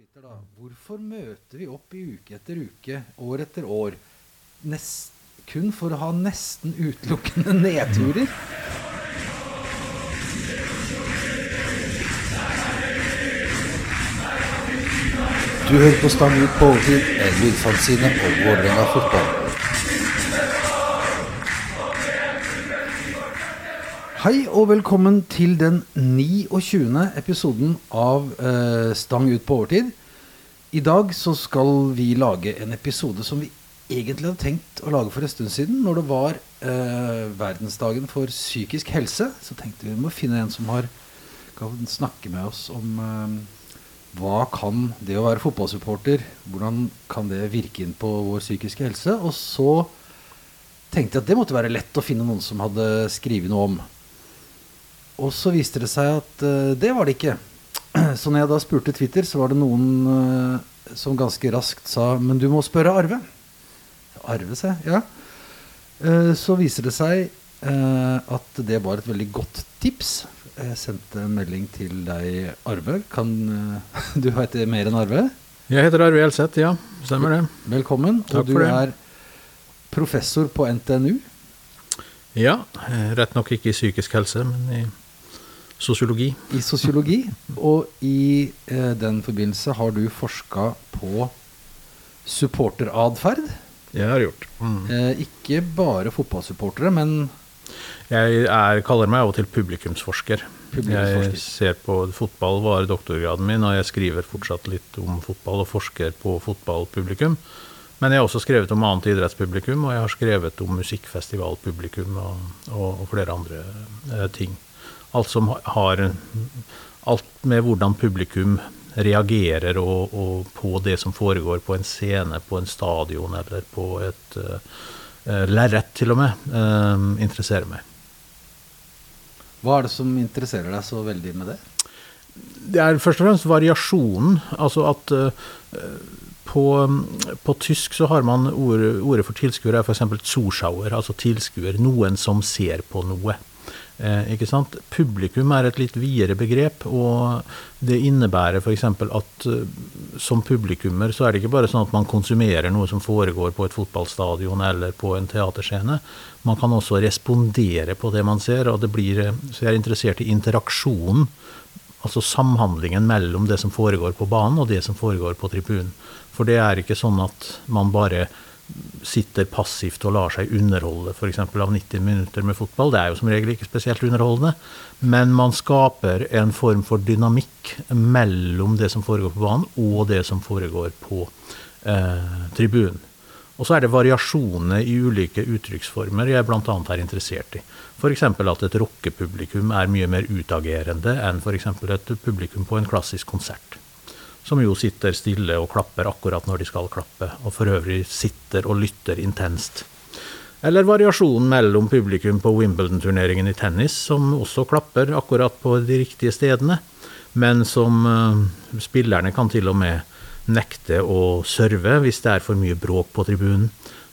Twitter, da. Hvorfor møter vi opp i uke etter uke, år etter år, nest, kun for å ha nesten utelukkende nedturer? Du hører på Stang ut på overtid, en lydfanzine om Vålerenga fotball. Hei og velkommen til den 29. episoden av eh, Stang ut på overtid. I dag så skal vi lage en episode som vi egentlig hadde tenkt å lage for en stund siden. Når det var eh, verdensdagen for psykisk helse, så tenkte vi vi må finne en som har, kan snakke med oss om eh, hva kan det å være fotballsupporter, hvordan kan det virke inn på vår psykiske helse? Og så tenkte jeg at det måtte være lett å finne noen som hadde skrevet noe om. Og så viste det seg at uh, det var det ikke. Så når jeg da spurte Twitter, så var det noen uh, som ganske raskt sa Men du må spørre Arve. Arve, se. Ja. Uh, så viser det seg at det var et veldig godt tips. Jeg sendte en melding til deg, Arve. Kan du heter mer enn Arve? Jeg heter Arve Elseth, ja. Stemmer det. Velkommen. Takk og du er professor på NTNU. Ja, rett nok ikke i psykisk helse, men i sosiologi. i sosiologi. Og i eh, den forbindelse har du forska på supporteratferd. Jeg har gjort. Mm. Eh, ikke bare fotballsupportere, men Jeg er, kaller meg av og til publikumsforsker. Publikumsforsker. Jeg ser på Fotball var doktorgraden min, og jeg skriver fortsatt litt om fotball og forsker på fotballpublikum. Men jeg har også skrevet om annet idrettspublikum, og jeg har skrevet om musikkfestivalpublikum og, og, og flere andre eh, ting. Alt som har Alt med hvordan publikum reagerer og, og på det som foregår på en scene, på en stadion eller på et uh, lerret, til og med, uh, interesserer meg. hva er det som interesserer deg så veldig med det? Det er først og fremst variasjonen. Altså at uh, på, på tysk så har man ordet, ordet for tilskuer er f.eks. Zuschauer, altså tilskuer. Noen som ser på noe. Eh, ikke sant? Publikum er et litt videre begrep, og det innebærer f.eks. at eh, som publikummer så er det ikke bare sånn at man konsumerer noe som foregår på et fotballstadion eller på en teaterscene. Man kan også respondere på det man ser, og det blir, eh, så jeg er interessert i interaksjonen altså samhandlingen mellom det som foregår på banen og det som foregår på tribunen. For det er ikke sånn at man bare sitter passivt og lar seg underholde f.eks. av 90 minutter med fotball. Det er jo som regel ikke spesielt underholdende. Men man skaper en form for dynamikk mellom det som foregår på banen og det som foregår på eh, tribunen. Og så er det variasjoner i ulike uttrykksformer jeg bl.a. er interessert i. F.eks. at et rockepublikum er mye mer utagerende enn f.eks. et publikum på en klassisk konsert. Som jo sitter stille og klapper akkurat når de skal klappe, og for øvrig sitter og lytter intenst. Eller variasjonen mellom publikum på Wimbledon-turneringen i tennis, som også klapper akkurat på de riktige stedene, men som uh, spillerne kan til og med nekte å serve hvis det er for mye bråk på tribunen.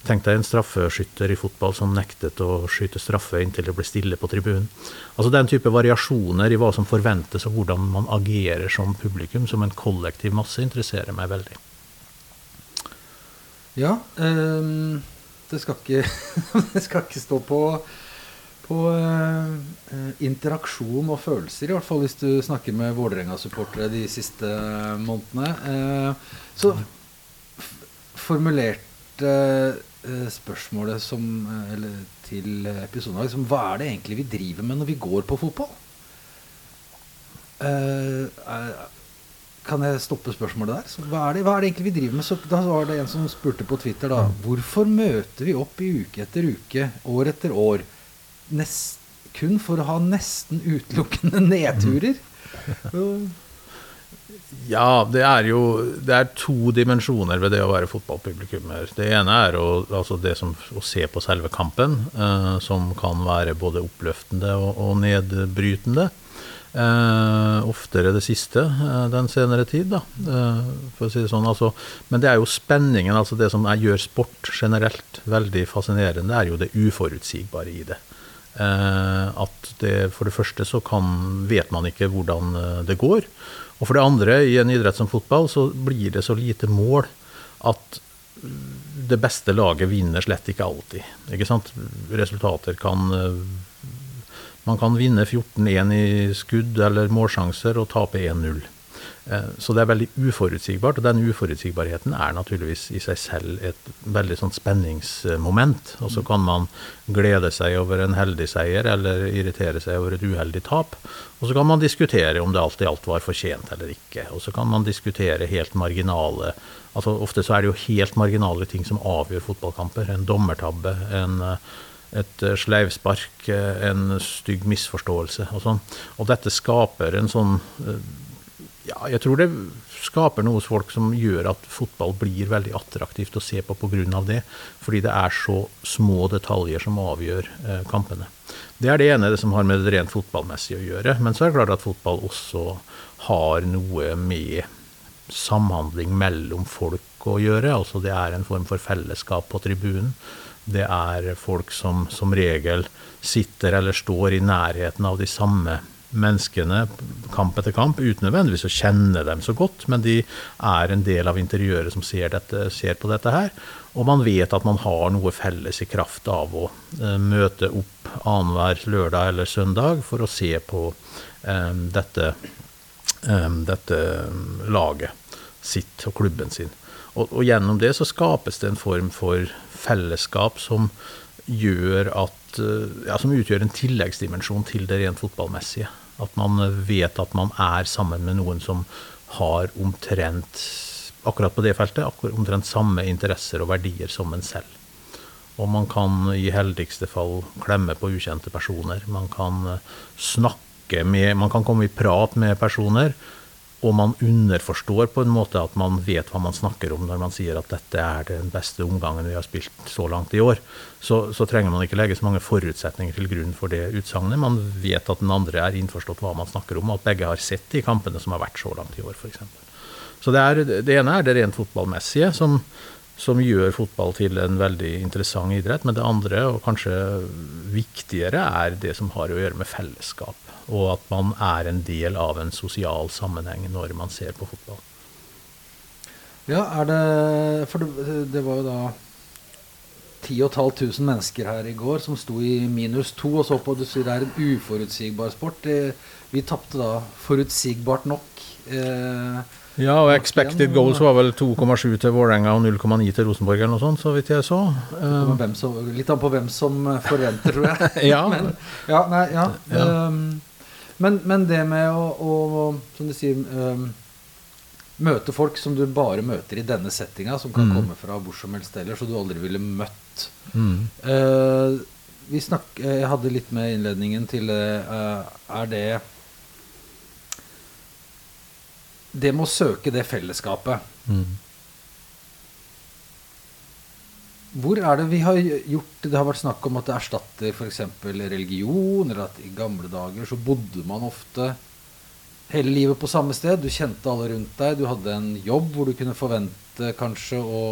Tenk deg en straffeskytter i fotball som nektet å skyte straffe inntil det ble stille på tribunen. Altså Den type variasjoner i hva som forventes og hvordan man agerer som publikum, som en kollektiv masse, interesserer meg veldig. Ja, Um, det, skal ikke, det skal ikke stå på, på eh, eh, interaksjon og følelser, i hvert fall hvis du snakker med Vålerenga-supportere de siste månedene. Eh, så formulerte eh, spørsmålet som, eh, eller, til episoden liksom, Hva er det egentlig vi driver med når vi går på fotball? Eh, er- kan jeg stoppe spørsmålet der? Så hva, er det, hva er det egentlig vi driver med? Så da var det en som spurte på Twitter da Hvorfor møter vi opp i uke etter uke, år etter år, nest, kun for å ha nesten utelukkende nedturer? Og- Ja, det er jo det er to dimensjoner ved det å være fotballpublikummer. Det ene er å, altså det som, å se på selve kampen, eh, som kan være både oppløftende og, og nedbrytende. Eh, oftere det siste eh, den senere tid, da, eh, for å si det sånn. Altså, men det er jo spenningen, altså det som gjør sport generelt veldig fascinerende, er jo det uforutsigbare i det. Eh, at det for det første så kan, vet man ikke hvordan eh, det går. Og for det andre, i en idrett som fotball, så blir det så lite mål at det beste laget vinner slett ikke alltid. Ikke sant? Resultater kan Man kan vinne 14-1 i skudd eller målsjanser og tape 1-0. Eh, så det er veldig uforutsigbart, og den uforutsigbarheten er naturligvis i seg selv et veldig sånn spenningsmoment. Og så kan man glede seg over en heldig seier eller irritere seg over et uheldig tap. Og så kan man diskutere om det alt i alt var fortjent eller ikke. Og så kan man diskutere helt marginale altså Ofte så er det jo helt marginale ting som avgjør fotballkamper. En dommertabbe, en et sleivspark, en stygg misforståelse og sånn. Og dette skaper en sånn ja, jeg tror det skaper noe hos folk som gjør at fotball blir veldig attraktivt å se på pga. det. Fordi det er så små detaljer som avgjør eh, kampene. Det er det ene det som har med det rent fotballmessige å gjøre. Men så er det klart at fotball også har noe med samhandling mellom folk å gjøre. Altså det er en form for fellesskap på tribunen. Det er folk som som regel sitter eller står i nærheten av de samme menneskene kamp etter kamp, uten nødvendigvis å kjenne dem så godt, men de er en del av interiøret som ser, dette, ser på dette her. Og man vet at man har noe felles i kraft av å uh, møte opp annenhver lørdag eller søndag for å se på um, dette, um, dette laget sitt og klubben sin. Og, og, gjennom det så skapes det en form for fellesskap som gjør at ja, som utgjør en tilleggsdimensjon til det rent fotballmessige. At man vet at man er sammen med noen som har omtrent akkurat på det feltet, omtrent samme interesser og verdier som en selv. Og man kan i heldigste fall klemme på ukjente personer. Man kan snakke med Man kan komme i prat med personer og man underforstår på en måte at man vet hva man snakker om når man sier at dette er den beste omgangen vi har spilt så langt i år, så, så trenger man ikke legge så mange forutsetninger til grunn for det utsagnet. Man vet at den andre er innforstått hva man snakker om, og at begge har sett de kampene som har vært så langt i år, f.eks. Så det, er, det, ene er det rent fotballmessige, som, som gjør fotball til en veldig interessant idrett. Men det andre, og kanskje viktigere, er det som har å gjøre med fellesskap og at man er en del av en sosial sammenheng når man ser på fotball. Ja, er det For det, det var jo da 10 500 mennesker her i går som sto i minus to og så på. Du sier det er en uforutsigbar sport. Vi tapte da forutsigbart nok. Eh, ja, og expected goals var vel 2,7 til Vålerenga og 0,9 til Rosenborg eller noe sånt, så vidt jeg så. Um, som, litt an på hvem som forventer, tror jeg. ja. Men, ja, nei, ja. ja. Um, men, men, det med å, å som du sier um, Møte folk som du bare møter i denne settinga, som kan mm. komme fra hvor som helst ellers, og du aldri ville møtt. Mm. Uh, vi snak, jeg hadde litt med innledningen til uh, Er det Det med å søke det fellesskapet. Mm. Hvor er det vi har gjort Det har vært snakk om at det erstatter f.eks. religion, eller at i gamle dager så bodde man ofte hele livet på samme sted. Du kjente alle rundt deg. Du hadde en jobb hvor du kunne forvente kanskje å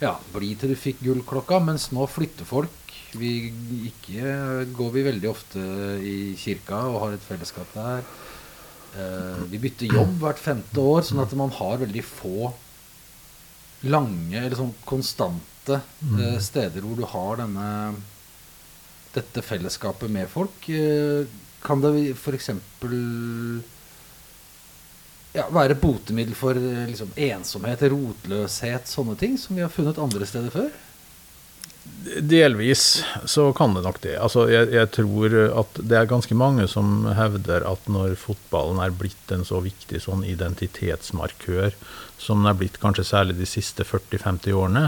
ja, bli til du fikk gullklokka, mens nå flytter folk. Vi ikke, går vi veldig ofte i kirka og har et fellesskap der. Eh, vi bytter jobb hvert femte år, sånn at man har veldig få lange eller sånn konstante lite mm. Eh, steder hvor du har denne dette fellesskapet med folk. Eh, kan det f.eks. Ja, være botemiddel for eh, liksom, ensomhet, rotløshet, sånne ting, som vi har funnet andre steder før? Delvis så kan det nok det. Altså, jeg, jeg, tror at det er ganske mange som hevder at når fotballen er blitt en så viktig sånn identitetsmarkør som den er blitt kanskje særlig de siste 40-50 årene,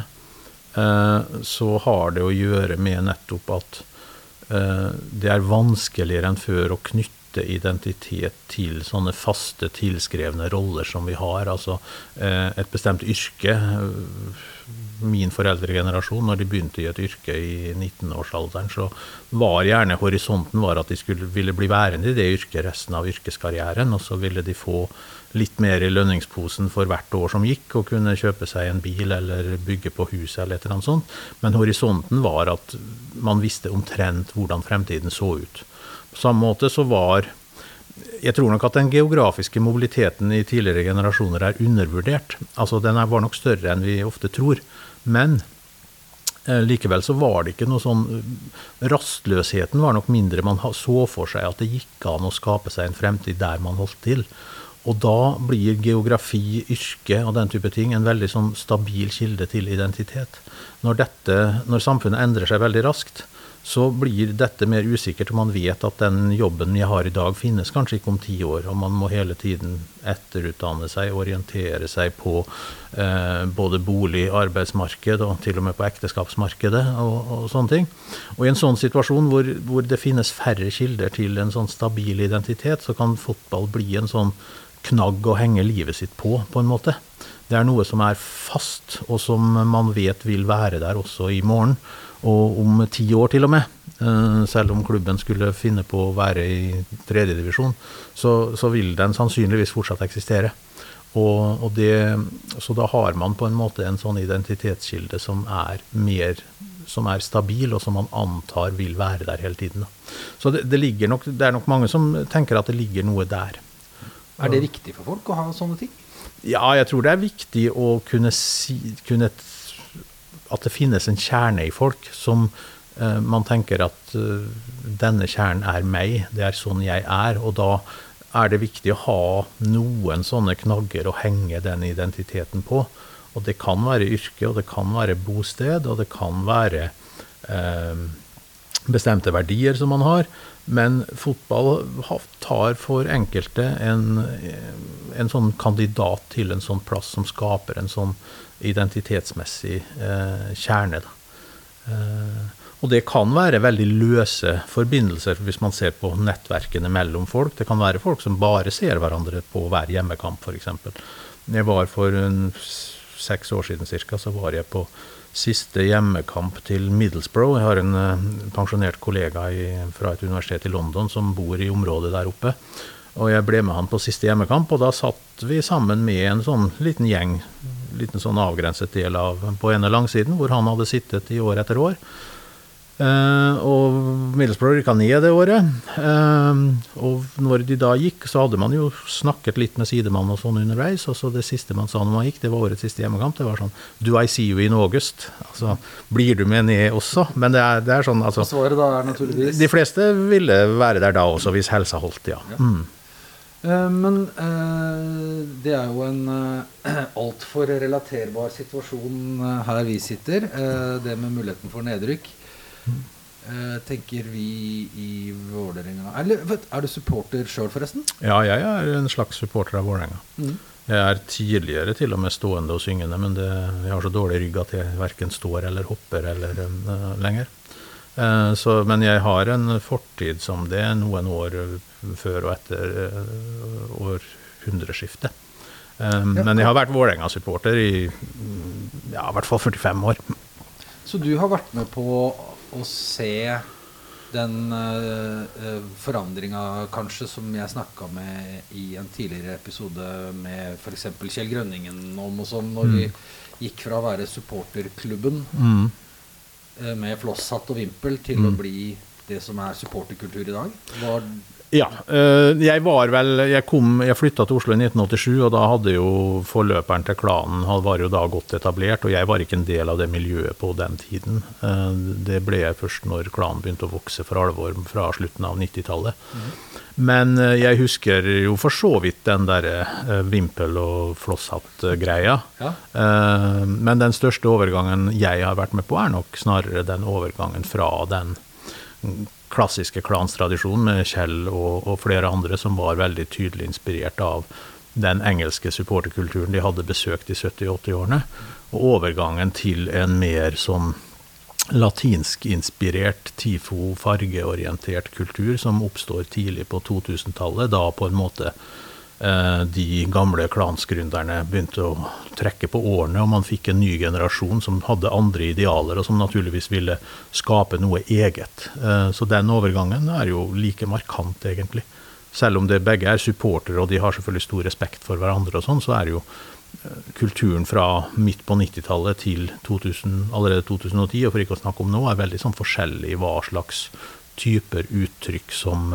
så har det å gjøre med nettopp at eh, det er vanskeligere enn før å knytte identitet til sånne faste, tilskrevne roller som vi har. Altså eh, et bestemt yrke. Min foreldregenerasjon, når de begynte i et yrke i 19-årsalderen, så var gjerne horisonten var at de skulle, ville bli værende i det yrket resten av yrkeskarrieren, og så ville de få litt mer i lønningsposen for hvert år som gikk, og kunne kjøpe seg en bil eller bygge på huset eller et eller annet sånt. Men horisonten var at man visste omtrent hvordan fremtiden så ut. På samme måte så var jeg tror nok at den geografiske mobiliteten i tidligere generasjoner er undervurdert. Altså Den var nok større enn vi ofte tror. Men eh, likevel så var det ikke noe sånn Rastløsheten var nok mindre. Man så for seg at det gikk an å skape seg en fremtid der man holdt til. Og da blir geografi, yrke og den type ting en veldig sånn stabil kilde til identitet. Når, dette, når samfunnet endrer seg veldig raskt, så blir dette mer usikkert. og Man vet at den jobben jeg har i dag, finnes kanskje ikke om ti år. Og man må hele tiden etterutdanne seg, orientere seg på eh, både bolig, arbeidsmarked og til og med på ekteskapsmarkedet og, og sånne ting. Og i en sånn situasjon hvor, hvor, det finnes færre kilder til en sånn stabil identitet, så kan fotball bli en sånn knagg å henge livet sitt på, på en måte. Det er noe som er fast, og som man vet vil være der også i morgen og om ti år til og med. Eh, selv om klubben skulle finne på å være i tredjedivisjon, så, så vil den sannsynligvis fortsatt eksistere. Og, og det, så da har man på en måte en sånn identitetskilde som er mer som er stabil, og som man antar vil være der hele tiden. Så det, det, nok, det, er nok mange som tenker at det ligger noe der. Er det viktig for folk å ha sånne ting? Ja, jeg tror det er viktig å kunne si kunne at det finnes en kjerne i folk som uh, man tenker at uh, denne kjernen er meg, det er sånn jeg er. Og da er det viktig å ha noen sånne knagger å henge den identiteten på. Og det kan være yrke, og det kan være bosted, og det kan være uh, bestemte verdier som man har. Men fotball tar for enkelte en, en sånn kandidat til en sånn plass som skaper en sånn identitetsmessig eh, kjerne. Eh, og det kan være veldig løse forbindelser hvis man ser på nettverkene mellom folk. Det kan være folk som bare ser hverandre på hver hjemmekamp, f.eks. Jeg var for en, seks år siden cirka, så var jeg på siste hjemmekamp til Middlesbrough. Jeg har en uh, pensjonert kollega i, fra et universitet i London som bor i området der oppe. Og jeg ble med han på siste hjemmekamp, og da satt vi sammen med en sånn liten gjeng liten sånn avgrenset del av på ene langsiden, hvor han hadde sittet i år etter år. Uh, og Middlesbrough rykka ned det året. Uh, og når de da gikk, så hadde man jo snakket litt med sidemann og sånn underveis. Og så det siste man sa når man gikk, det var årets siste hjemmekamp. Det var sånn Do I see you in August? Altså, blir du med ned også? Men det er, det er sånn altså, Svaret da er naturligvis De fleste ville være der da også, hvis helsa holdt, ja. ja. Mm. Eh, men eh, det er jo en eh, altfor relaterbar situasjon her vi sitter. det med muligheten for nedrykk. Tenker vi i Vålerenga Eller er du supporter sjøl, forresten? Ja, jeg er en slags supporter av Vålerenga. Mm. Jeg er tidligere til og med stående og syngende, men det, jeg har så dårlig rygg at jeg verken står eller hopper eller uh, lenger. Uh, så, men jeg har en fortid som det, noen år før og etter uh, århundreskiftet. Um, ja. Men jeg har vært Vålerenga-supporter i ja, i hvert fall 45 år. Så du har vært med på å se den uh, forandringa kanskje som jeg snakka med i en tidligere episode med f.eks. Kjell Grønningen om og sånn, når mm. vi gikk fra å være supporterklubben mm. uh, med flosshatt og vimpel til mm. å bli det som er supporterkultur i dag? Var ja. Eh, jeg var vel Jeg, kom, jeg flytta til Oslo i 1987, og da hadde jo forløperen til klanen var jo da godt etablert. Og jeg var ikke en del av det miljøet på den tiden. Eh, det ble jeg først når klanen begynte å vokse for alvor fra slutten av 90-tallet. Mm. Men eh, jeg husker jo for så vidt den derre vimpel- og flosshatt-greia. Ja. Men den største overgangen jeg har vært med på, er nok snarere den overgangen fra den klassiske klanstradisjonen med Kjell og, og, flere andre som var veldig tydelig inspirert av den engelske supporterkulturen de hadde besøkt i 70-80-årene. Og overgangen til en mer sånn latinsk-inspirert, tifo-fargeorientert kultur som oppstår tidlig på 2000-tallet, da på en måte de gamle klansgründerne begynte å trekke på årene, og man fikk en ny generasjon som hadde andre idealer, og som naturligvis ville skape noe eget. Eh, så den overgangen er jo like markant, egentlig. Selv om det begge er supportere, og de har selvfølgelig stor respekt for hverandre, og sånn, så er jo eh, kulturen fra midt på 90-tallet til 2000, allerede 2010, og for ikke å snakke om nå, er veldig sånn forskjellig hva slags typer uttrykk som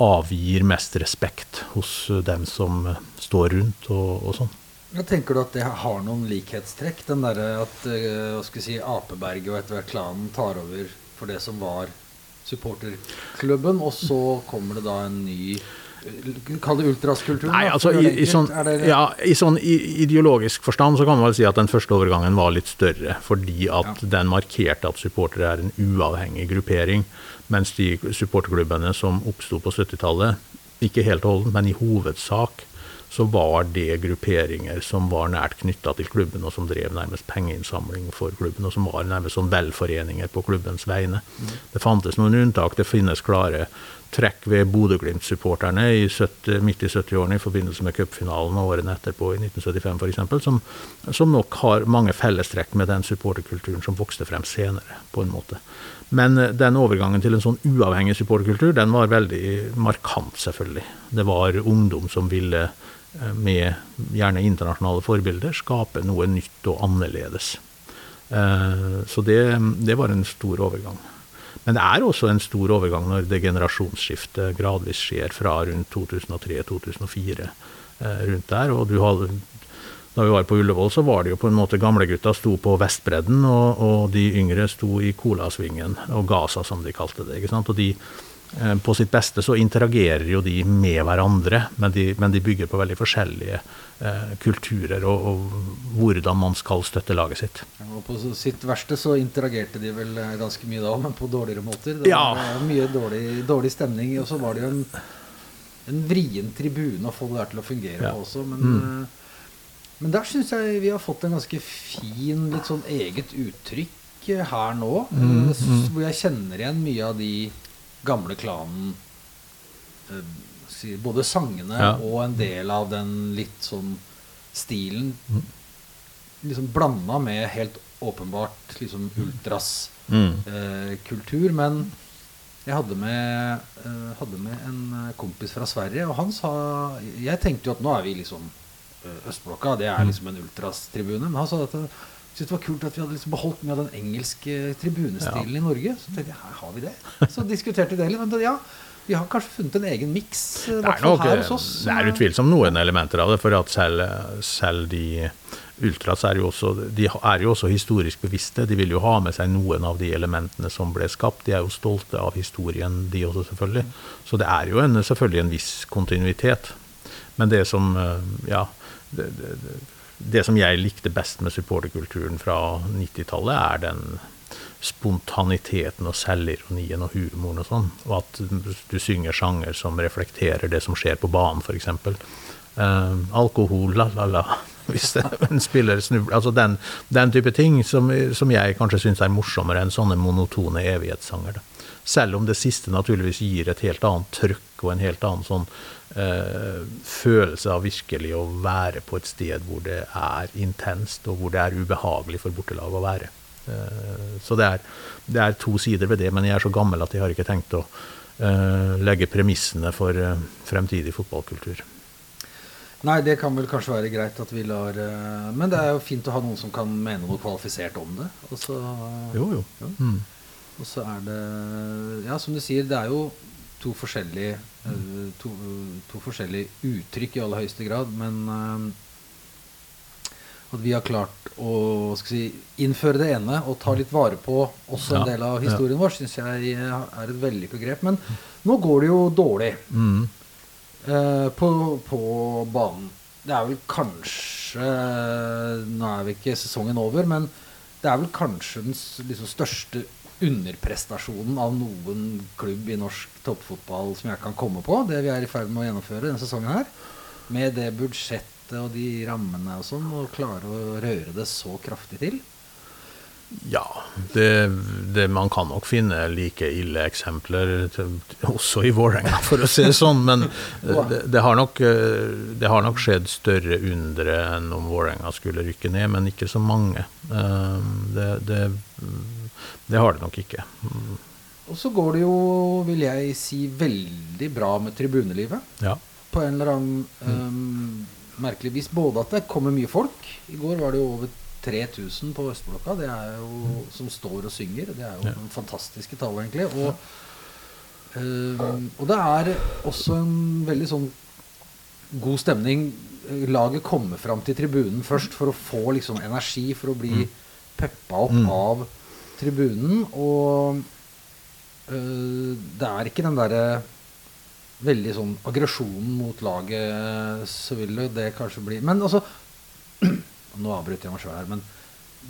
avgir mest respekt hos dem som står rundt og, og sånn. Ja, tenker du at det har noen likhetstrekk? Den derre at uh, hva skal jeg si, Apeberget og etter hvert klanen tar over for det som var supporterklubben, og så kommer det da en ny Kall det ultraskulturen? Nei, altså, i, i, sånn, ja, i, sånn, ideologisk forstand så kan man vel si at den første overgangen var litt større, fordi at ja. den markerte at supportere er en uavhengig gruppering, mens de supporterklubbene som oppsto på 70-tallet, ikke helt og holdent, men i hovedsak så var det grupperinger som var nært knytta til klubben, og som drev nærmest pengeinnsamling for klubben, og som var nærmest som velforeninger på klubbens vegne. Mm. Det fantes noen unntak. Det finnes klare trekk ved Bodø-Glimt-supporterne midt i 70-årene i forbindelse med cupfinalen og årene etterpå, i 1975 f.eks., som, som nok har mange fellestrekk med den supporterkulturen som vokste frem senere, på en måte. Men eh, den overgangen til en sånn uavhengig supporterkultur, den var veldig markant, selvfølgelig. Det var ungdom som ville Eh, med gjerne internasjonale forbilder, skape noe nytt og annerledes. Eh, så det, det, var en stor overgang. Men det er også en stor overgang når det generasjonsskiftet gradvis skjer fra rundt 2003-2004. Eh, rundt der, og du hadde, Da vi var på Ullevål, så var det jo på en måte gamlegutta sto på Vestbredden, og, og de yngre sto i Colasvingen, og Gaza, som de kalte det. ikke sant? Og de Eh, på sitt beste så interagerer jo de med hverandre, men de, men de bygger på veldig forskjellige eh, kulturer og, og, hvordan man skal støtte laget sitt. og på sitt verste så interagerte de vel eh, ganske mye da, men på dårligere måter. Det var ja. mye dårlig, dårlig, stemning, og så var det jo en, en vrien tribune å få det der til å fungere ja. på også. Men, mm. Eh, men der syns jeg vi har fått en ganske fin, litt sånn eget uttrykk her nå, mm, mm. hvor jeg kjenner igjen mye av de gamle klanen eh, Både sangene ja. og en del av den litt sånn stilen mm. liksom blanda med helt åpenbart liksom ultras mm. eh, kultur. Men jeg hadde med, eh, hadde med, en kompis fra Sverige, og han sa Jeg tenkte jo at nå er vi liksom eh, Østblokka, det er liksom en ultrastribune. Men han sa at syntes det var kult at vi hadde liksom beholdt mye av den engelske tribunestilen ja. i Norge. Så tenkte jeg her har vi det. Så diskuterte vi det litt. Men ja, vi har kanskje funnet en egen miks. Det, det er utvilsomt noen elementer av det. For at selv, selv de ultras er jo, også, de er jo også historisk bevisste. De vil jo ha med seg noen av de elementene som ble skapt. De er jo stolte av historien, de også, selvfølgelig. Så det er jo en, selvfølgelig en viss kontinuitet. Men det som Ja. Det, det, det som jeg likte best med supporterkulturen fra 90-tallet, er den spontaniteten og selvironien og humoren og sånn. Og at du synger sanger som reflekterer det som skjer på banen, f.eks. Uh, alkohol, la-la-la. Hvis en spiller snubler Altså den, den, type ting som, som jeg kanskje syns er morsommere enn sånne monotone evighetssanger. Da. Selv om det siste naturligvis gir et helt annet trøkk og en helt annen sånn eh, følelse av virkelig å være på et sted hvor det er intenst, og hvor det er ubehagelig for bortelaget å være. Eh, så det er, det er, to sider ved det, men jeg er så gammel at jeg har ikke tenkt å eh, legge premissene for eh, fremtidig fotballkultur. Nei, det kan vel kanskje være greit at vi lar uh, Men det er jo fint å ha noen som kan mene noe kvalifisert om det. Og så, jo, jo. Ja. Mm. Og så er det Ja, som du sier, det er jo to forskjellige, uh, to, to, forskjellige uttrykk i aller høyeste grad. Men uh, at vi har klart å si, innføre det ene og ta litt vare på også en del av historien vår, syns jeg er et vellykka grep. Men nå går det jo dårlig mm. uh, på, på, banen. Det er vel kanskje Nå er vi ikke sesongen over, men det er vel kanskje den liksom, største underprestasjonen av noen klubb i norsk toppfotball som jeg kan komme på. Det vi er i ferd med å gjennomføre denne sesongen her. Med det budsjettet og de rammene og sånn, og klare å røre det så kraftig til. Ja, det, det, man kan nok finne like ille eksempler til, også i Vålerenga, for å si det sånn. Men det, det, har nok, det, har nok, skjedd større undre enn om Vålerenga skulle rykke ned, men ikke så mange. Det, det, det har det nok ikke. Mm. Og så går det jo, vil jeg si, veldig bra med tribunelivet. Ja. På en eller annen um, merkelig vis. Både at det kommer mye folk. I går var det jo over 3000 på Østblokka. Det er jo mm. som står og synger. Det er jo ja. fantastiske tall, egentlig. Og um, og det er også en veldig sånn god stemning. Laget kommer fram til tribunen først for å få liksom energi, for å bli mm. peppa opp mm. av tribunen. Og øh, det er ikke den derre veldig sånn aggresjonen mot laget, så vil det kanskje bli Men altså Nå avbryter jeg meg sjøl her, men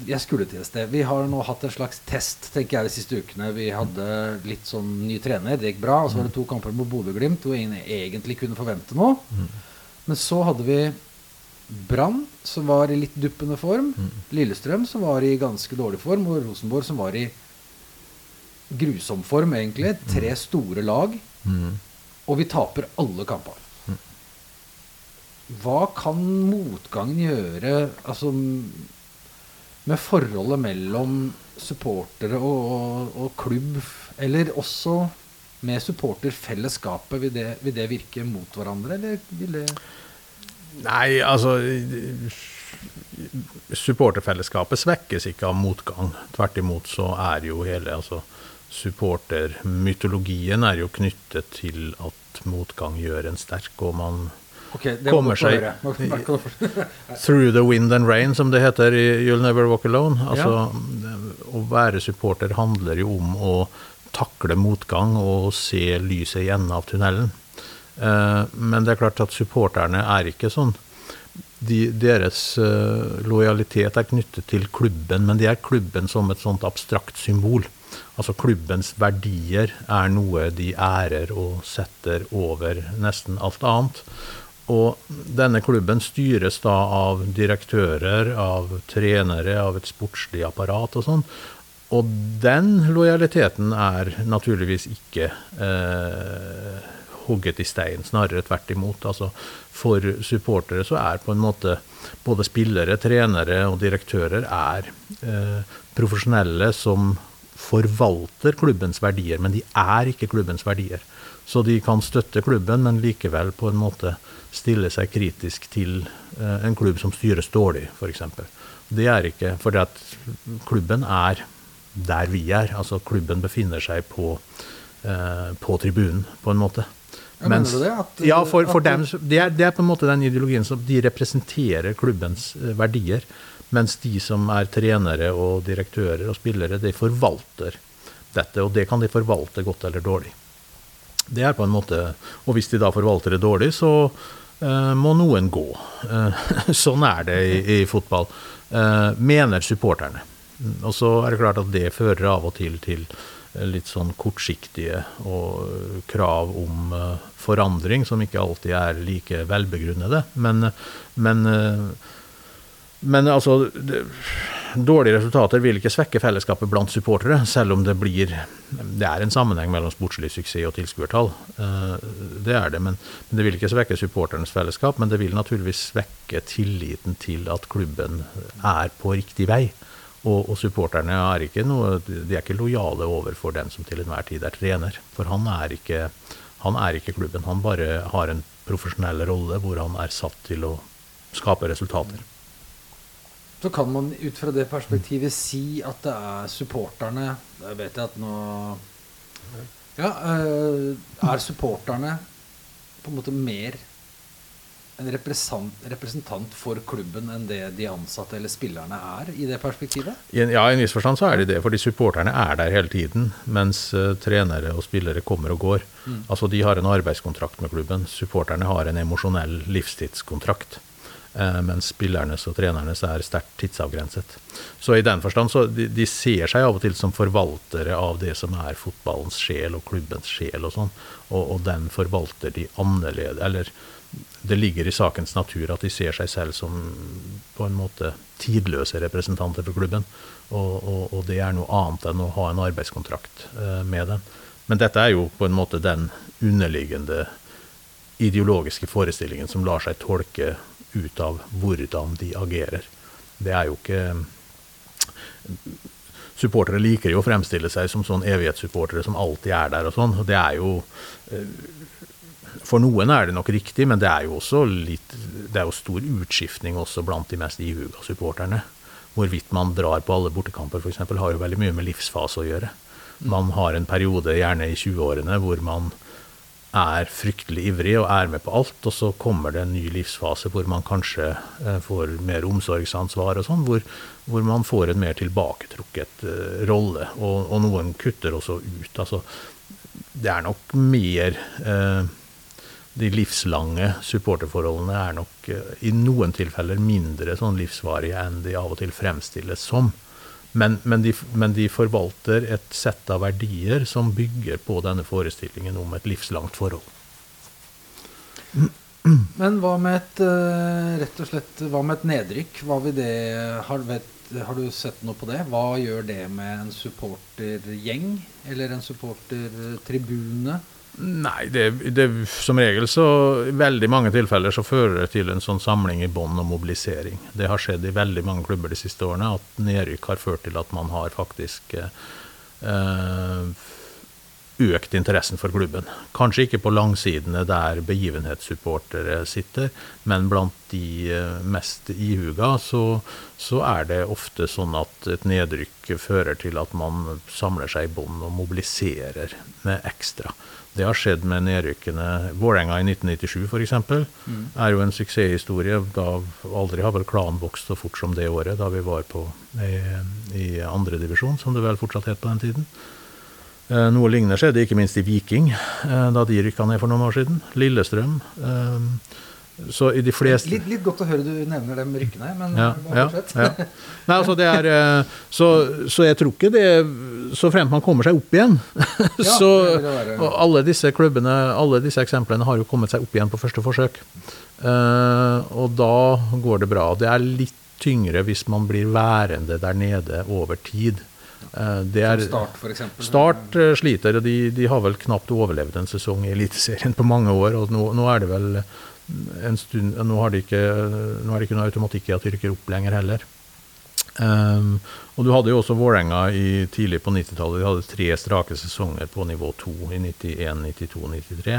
jeg skulle til et sted. Vi har nå hatt en slags test tenker jeg, de siste ukene. Vi hadde litt sånn ny trener, det gikk bra. Og så var det to kamper mot Bodø-Glimt hvor ingen egentlig kunne forvente noe. Mm. Men så hadde vi Brann, som var i litt duppende form. Mm. Lillestrøm, som var i ganske dårlig form. Og Rosenborg, som var i grusom form, egentlig. Tre store lag. Mm. Og vi taper alle kampene. Hva kan motgangen gjøre altså, med forholdet mellom supportere og, og, og, klubb, eller også med supporterfellesskapet? Vil det, vil det virke mot hverandre, eller vil det Nei, altså Supporterfellesskapet svekkes ikke av motgang. Tvert imot så er jo hele altså, Supportermytologien er jo knyttet til at motgang gjør en sterk, og man Okay, kommer seg through the wind and rain, som det heter i You'll Never Walk Alone. Altså, ja. Å være supporter handler jo om å takle motgang og se lyset i enden av tunnelen. Uh, men det er klart at supporterne er ikke sånn. De, deres uh, lojalitet er knyttet til klubben, men de er klubben som et sånt abstrakt symbol. Altså klubbens verdier er noe de ærer og setter over nesten alt annet. Og denne klubben styres da av direktører, av trenere, av et sportslig apparat og sånn. Og den lojaliteten er naturligvis ikke eh, hugget i stein, snarere tvert imot. Altså, for supportere så er på en måte både spillere, trenere og direktører er eh, profesjonelle som forvalter klubbens verdier, men de er ikke klubbens verdier. Så de kan støtte klubben, men likevel på en måte stille seg kritisk til eh, en klubb som styres dårlig, f.eks. Det er ikke fordi at klubben er der vi er. Altså klubben befinner seg på, eh, på tribunen, på en måte. Mens, det, at, ja, for, for dem, det er, det er, på en måte den ideologien som de representerer klubbens eh, verdier. Mens de som er trenere og direktører og spillere, de forvalter dette. Og det kan de forvalte godt eller dårlig. Det er på en måte, Og hvis de da forvalter det dårlig, så uh, må noen gå. Uh, sånn er det i, i fotball, uh, mener supporterne. Og så er det klart at det fører av og til til litt sånn kortsiktige og krav om forandring, som ikke alltid er like velbegrunnede. Men, men men altså, dårlige resultater vil ikke svekke fellesskapet blant supportere, selv om det blir Det er en sammenheng mellom sportslig suksess og tilskuertall. Uh, det er det, men, men, det vil ikke svekke supporternes fellesskap. Men det vil naturligvis svekke tilliten til at klubben er på riktig vei. Og, og supporterne er ikke, noe, de er ikke lojale overfor den som til enhver tid er trener. For han er ikke, han er ikke klubben. Han bare har en profesjonell rolle hvor han er satt til å skape resultater så kan man ut fra det perspektivet si at det er supporterne Jeg vet at nå Ja, eh, er supporterne på en måte mer en representant for klubben enn det de ansatte eller spillerne er, i det perspektivet? Ja, i en viss forstand så er de det, fordi supporterne er der hele tiden. Mens uh, trenere og spillere kommer og går. Mm. Altså De har en arbeidskontrakt med klubben. Supporterne har en emosjonell livstidskontrakt. Uh, mens spillernes og trenernes er sterkt tidsavgrenset. Så i den forstand så de, de, ser seg av og til som forvaltere av det som er fotballens sjel og klubbens sjel og sånn, og, og, den forvalter de annerledes. Eller det ligger i sakens natur at de ser seg selv som på en måte tidløse representanter for klubben, og, og, og det er noe annet enn å ha en arbeidskontrakt eh, med dem. Men dette er jo på en måte den underliggende ideologiske forestillingen som lar seg tolke ut av hvordan de agerer. Det er jo ikke Supportere liker jo å fremstille seg som sånn evighetssupportere som alltid er der og sånn. og det er jo eh, For noen er det nok riktig, men det er jo også litt Det er jo stor utskiftning også blant de mest ihuga supporterne. Hvorvidt man drar på alle bortekamper f.eks. har jo veldig mye med livsfase å gjøre. Man har en periode, gjerne i 20-årene, hvor man er fryktelig ivrig og er med på alt, og så kommer det en ny livsfase hvor man kanskje eh, får mer omsorgsansvar og sånn, hvor, hvor, man får en mer tilbaketrukket uh, rolle. Og, og, noen kutter også ut. Altså, det er nok mer uh, De livslange supporterforholdene er nok uh, i noen tilfeller mindre sånn livsvarige enn de av og til fremstilles som. Men, men, de, men, de, forvalter et sett av verdier som bygger på denne forestillingen om et livslangt forhold. Men hva med et eh, rett og slett, hva med et nedrykk? Det, har, vet, har du sett noe på det? Hva gjør det med en supportergjeng? Eller en supportertribune? Nei, det, det, som regel så I veldig mange tilfeller så fører det til en sånn samling i bånd og mobilisering. Det har skjedd i veldig mange klubber de siste årene at nedrykk har ført til at man har faktisk eh, økt interessen for klubben. Kanskje ikke på langsidene der begivenhetssupportere sitter, men blant de eh, mest ihuga så, så er det ofte sånn at et nedrykk fører til at man samler seg i bånd og mobiliserer med ekstra. Det har skjedd med nedrykkene. Vålerenga i 1997 f.eks. Mm. er jo en suksesshistorie. Da aldri har vel klanen vokst så fort som det året, da vi var på, i, i andredivisjon, som det vel fortsatt het på den tiden. Eh, noe lignende skjedde ikke minst i Viking, eh, da de rykka ned for noen år siden. Lillestrøm. Eh, så i de fleste litt, litt, godt å høre du nevner dem rykkene, men ja, ja, ja. Nei, altså det er, eh, så, så, jeg tror ikke det Så fremt man kommer seg opp igjen så, Og alle disse klubbene, alle disse eksemplene har jo kommet seg opp igjen på første forsøk. Uh, og da går det bra. Det er litt tyngre hvis man blir værende der nede over tid. Uh, er, start, f.eks.? Start uh, sliter. og de, de, har vel knapt overlevd en sesong i Eliteserien på mange år. og nå, nå er det vel en stund, nå, har de ikke, nå er det ikke noe automatikk i at de rykker opp lenger heller. Um, og du hadde jo også Vålerenga tidlig på 90-tallet. De hadde tre strake sesonger på nivå 2 i 91, 92, 93.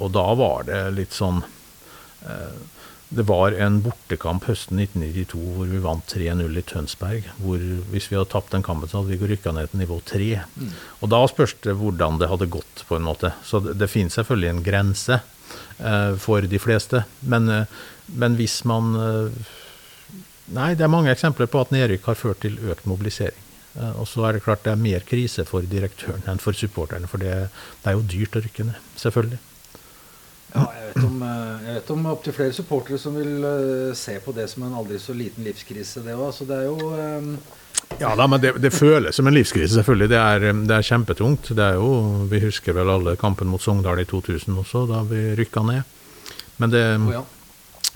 Og da var det litt sånn uh, Det var en bortekamp høsten 1992 hvor vi vant 3-0 i Tønsberg. hvor Hvis vi hadde tapt den kampen, så hadde vi rykka ned til nivå 3. Mm. Og da spørs det hvordan det hadde gått, på en måte. Så det, det finnes selvfølgelig en grense. Eh, for de fleste. Men, eh, men, hvis man eh, Nei, det er mange eksempler på at nedrykk har ført til økt mobilisering. Og så er det klart det er mer krise for direktøren enn for supporterne. For det, det er jo dyrt å rykke ned, selvfølgelig. Ja, jeg vet om, jeg vet om opptil flere supportere som vil se på det som en aldri så liten livskrise, det òg. Så det er jo ja da, men det, det, føles som en livskrise, selvfølgelig. Det er, det er, kjempetungt. Det er jo, Vi husker vel alle kampen mot Sogndal i 2000 også, da vi rykka ned. Men det, oh, ja.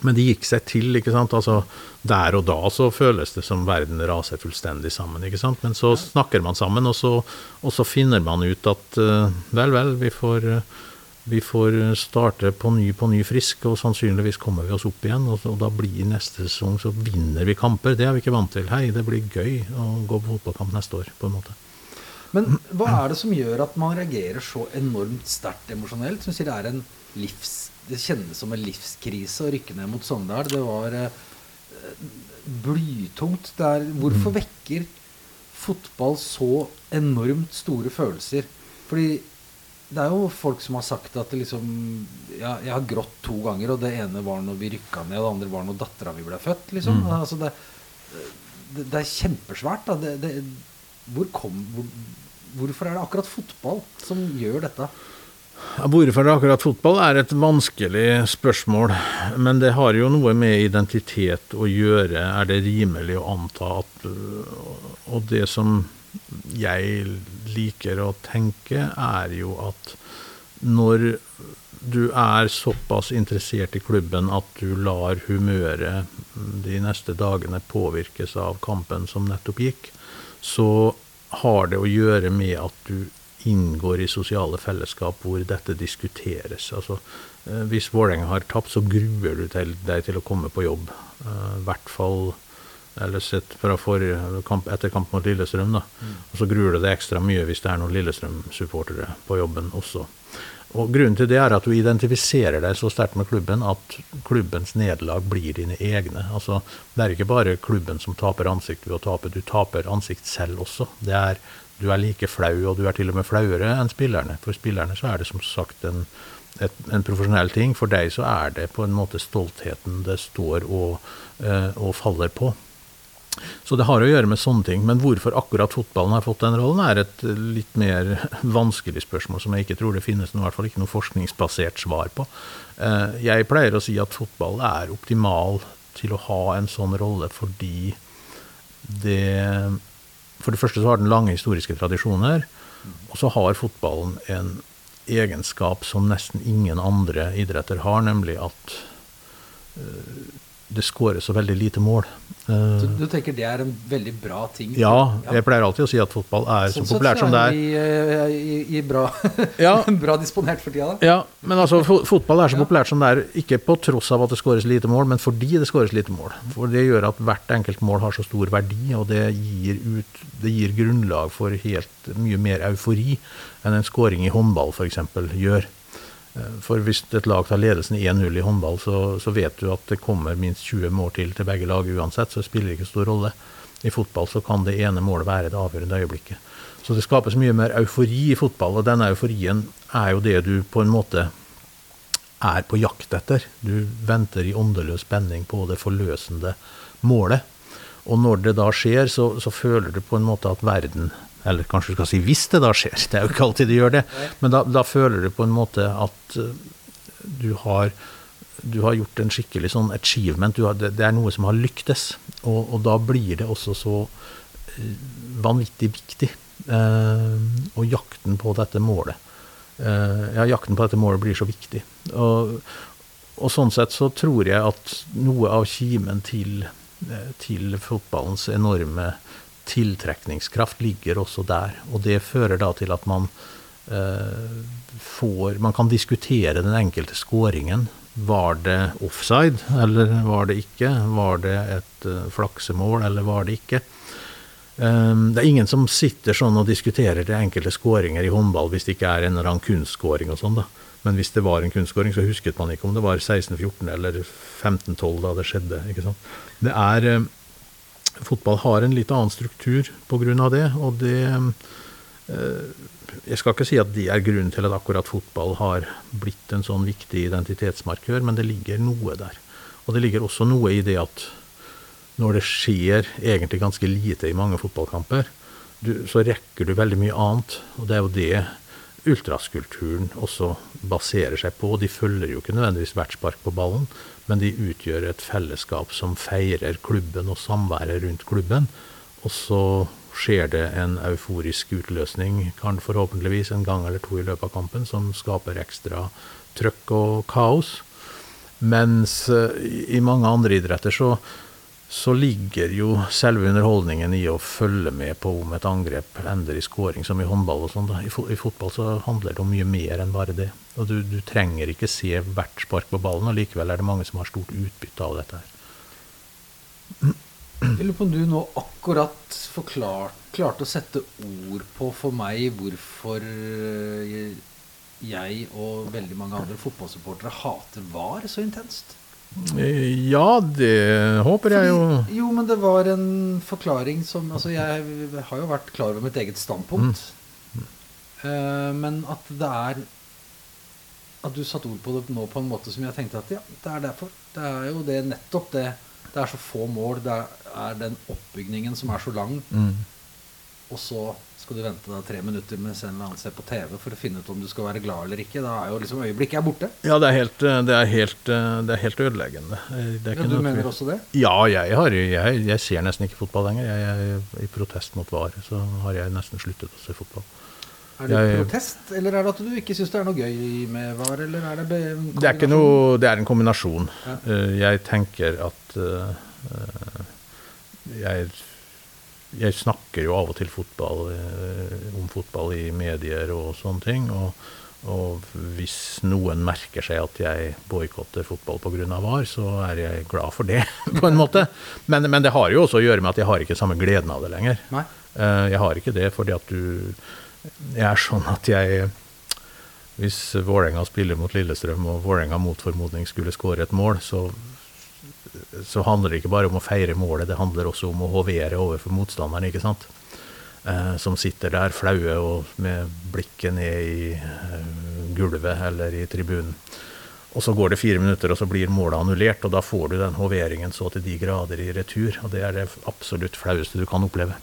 men det gikk seg til. ikke sant? Altså, Der og da så føles det som verden raser fullstendig sammen. ikke sant? Men så snakker man sammen, og så, og så finner man ut at uh, vel, vel, vi får uh, vi får starte på ny på ny frisk, og sannsynligvis kommer vi oss opp igjen. Og, og da blir neste sesong så vinner vi kamper. Det er vi ikke vant til. Hei, det blir gøy å gå på fotballkamp neste år, på en måte. Men hva er det som gjør at man reagerer så enormt sterkt emosjonelt? Som sier det er en livs... Det kjennes som en livskrise å rykke ned mot Sogndal. Det var eh, blytungt. Der, hvorfor mm. vekker fotball så enormt store følelser? Fordi det er jo folk som har sagt at liksom ja, Jeg har grått to ganger, og det ene var når vi rykka ned, og det andre var når dattera mi ble født. Liksom. Mm. Altså det, det, det, er kjempesvært. Det, hvor kom, hvor, hvorfor er det akkurat fotball som gjør dette? Hvorfor det akkurat fotball er et vanskelig spørsmål. Men det har jo noe med identitet å gjøre, er det rimelig å anta at Og det som jeg liker å tenke, er jo at når du er såpass interessert i klubben at du lar humøret de neste dagene påvirkes av kampen som nettopp gikk, så har det å gjøre med at du inngår i sosiale fellesskap hvor dette diskuteres. Altså, eh, hvis Vålerenga har tapt, så gruer du deg til å komme på jobb. Eh, I hvert fall eller sett fra forrige kamp, etter kamp mot Lillestrøm. da. Mm. Og så gruer det deg ekstra mye hvis det er noen Lillestrøm-supportere på jobben også. Og Grunnen til det er at du identifiserer deg så sterkt med klubben at klubbens nederlag blir dine egne. Altså, Det er ikke bare klubben som taper ansikt ved å tape, du taper ansikt selv også. Det er du er like flau, og du er til og med flauere enn spillerne. For spillerne så er det som sagt en, et, en profesjonell ting. For deg så er det på en måte stoltheten det står og, eh, og faller på. Så det har å gjøre med sånne ting. Men hvorfor akkurat fotballen har fått den rollen, er et litt mer vanskelig spørsmål som jeg ikke tror det finnes noe, i hvert fall ikke noe forskningsbasert svar på. Eh, jeg pleier å si at fotball er optimal til å ha en sånn rolle fordi det For det første så har den lange historiske tradisjoner, og så har fotballen en egenskap som nesten ingen andre idretter har, nemlig at uh, det skåres så veldig lite mål. Så du tenker det er en veldig bra ting? Ja, ja. jeg pleier alltid å si at fotball er sånn så populært som det er. Er vi i, i bra, ja. bra, disponert for tida, da. Ja, men altså, fotball er så populært som det er, ikke på tross av at det skåres lite mål, men fordi det skåres lite mål. For det gjør at hvert enkelt mål har så stor verdi, og det gir, ut, det gir grunnlag for helt mye mer eufori enn en skåring i håndball f.eks. gjør. Eh, for hvis et lag tar ledelsen 1-0 i håndball, så, så, vet du at det kommer minst 20 mål til til begge lag uansett, så det spiller ikke stor rolle. I fotball så kan det ene målet være det avgjørende øyeblikket. Så det skapes mye mer eufori i fotball, og denne euforien er jo det du på en måte er på jakt etter. Du venter i åndeløs spenning på det forløsende målet. Og når det da skjer, så, så føler du på en måte at verden eller kanskje du skal si hvis det da skjer, det er jo ikke alltid det gjør det. Men da, da føler du på en måte at uh, du har, du har gjort en skikkelig sånn achievement. Har, det, det, er noe som har lyktes. Og, og, da blir det også så uh, vanvittig viktig. Eh, og jakten på dette målet. ja, jakten på dette målet blir så viktig. Og, og sånn sett så tror jeg at noe av kimen til, til fotballens enorme tiltrekningskraft ligger også der. Og det fører da til at man eh, får Man kan diskutere den enkelte skåringen. Var det offside, eller var det ikke? Var det et uh, flaksemål, eller var det ikke? Um, det er ingen som sitter sånn og diskuterer de enkelte skåringer i håndball hvis det ikke er en eller annen kunstskåring og sånn, da. Men hvis det var en kunstskåring, så husket man ikke om det var 16-14 eller 15-12 da det skjedde. ikke sant? Det er um, fotball har en litt annen struktur pga. det. Og det eh, Jeg skal ikke si at det er grunnen til at akkurat fotball har blitt en sånn viktig identitetsmarkør, men det ligger noe der. Og det ligger også noe i det at når det skjer egentlig ganske lite i mange fotballkamper, du, så rekker du veldig mye annet. Og det er jo det ultraskulturen også baserer seg på. De følger jo ikke nødvendigvis hvert spark på ballen, men de utgjør et fellesskap som feirer klubben og samværet rundt klubben. Og så skjer det en euforisk utløsning, kan forhåpentligvis en gang eller to i løpet av kampen, som skaper ekstra trøkk og kaos. Mens eh, i mange andre idretter så så ligger jo selve underholdningen i å følge med på om et angrep ender i scoring, som i håndball og sånn. I, fotball så handler det om mye mer enn bare det. Og du, du trenger ikke se hvert spark på ballen, og likevel er det mange som har stort utbytte av dette her. Jeg lurer på om du nå akkurat forklart, klarte å sette ord på for meg hvorfor eh, jeg og veldig mange andre fotballsupportere hater VAR så intenst. Ja, det håper jeg jo. Fordi, jo, men det var en forklaring som Altså, jeg har jo vært klar over mitt eget standpunkt. Mm. Uh, men at det er At du satte ord på det nå på en måte som jeg tenkte at ja, det er derfor. Det er jo det nettopp det. Det er så få mål. Det er den oppbygningen som er så lang. Mm. Og så skal du vente da tre minutter mens en eller annen ser på TV for å finne ut om du skal være glad eller ikke. Da er jo liksom øyeblikket er borte. Ja, det er helt, eh, det er helt, eh, det er helt ødeleggende. ja, du mener også det? Ja, jeg, har, jeg, jeg, ser nesten ikke fotball lenger. Jeg, I protest mot VAR så har jeg nesten sluttet å se fotball. Er det jeg, protest, eller er det at du ikke syns det er noe gøy med VAR? Eller er det, det er ikke noe Det er en kombinasjon. Ja. Uh, jeg tenker at uh, jeg jeg snakker jo av og til fotball, eh, om fotball i medier og sånne ting. Og, og hvis noen merker seg at jeg boikotter fotball pga. VAR, så er jeg glad for det, på en måte. Men, men, det har jo også å gjøre med at jeg har ikke samme gleden av det lenger. Nei. Eh, jeg har ikke det fordi at du Jeg er sånn at jeg Hvis Vålerenga spiller mot Lillestrøm, og Vålerenga mot formodning skulle skåre et mål, så så handler det ikke bare om å feire målet, det handler også om å hovere overfor motstanderen. ikke sant? eh, som sitter der flaue og med blikket ned i eh, gulvet eller i tribunen. Og så går det fire minutter, og så blir målet annullert, og da får du den hoveringen så til de grader i retur. Og det er det absolutt flaueste du kan oppleve.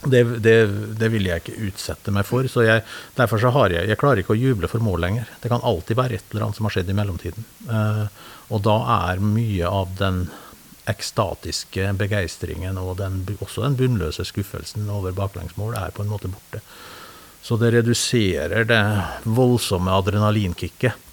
Det, det, det vil jeg ikke utsette meg for. så jeg, Derfor så har jeg Jeg klarer ikke å juble for mål lenger. Det kan alltid være et eller annet som har skjedd i mellomtiden. Uh, og da er mye av den ekstatiske begeistringen og den, også den bunnløse skuffelsen over baklengsmål er på en måte borte. Så det reduserer det voldsomme adrenalinkicket.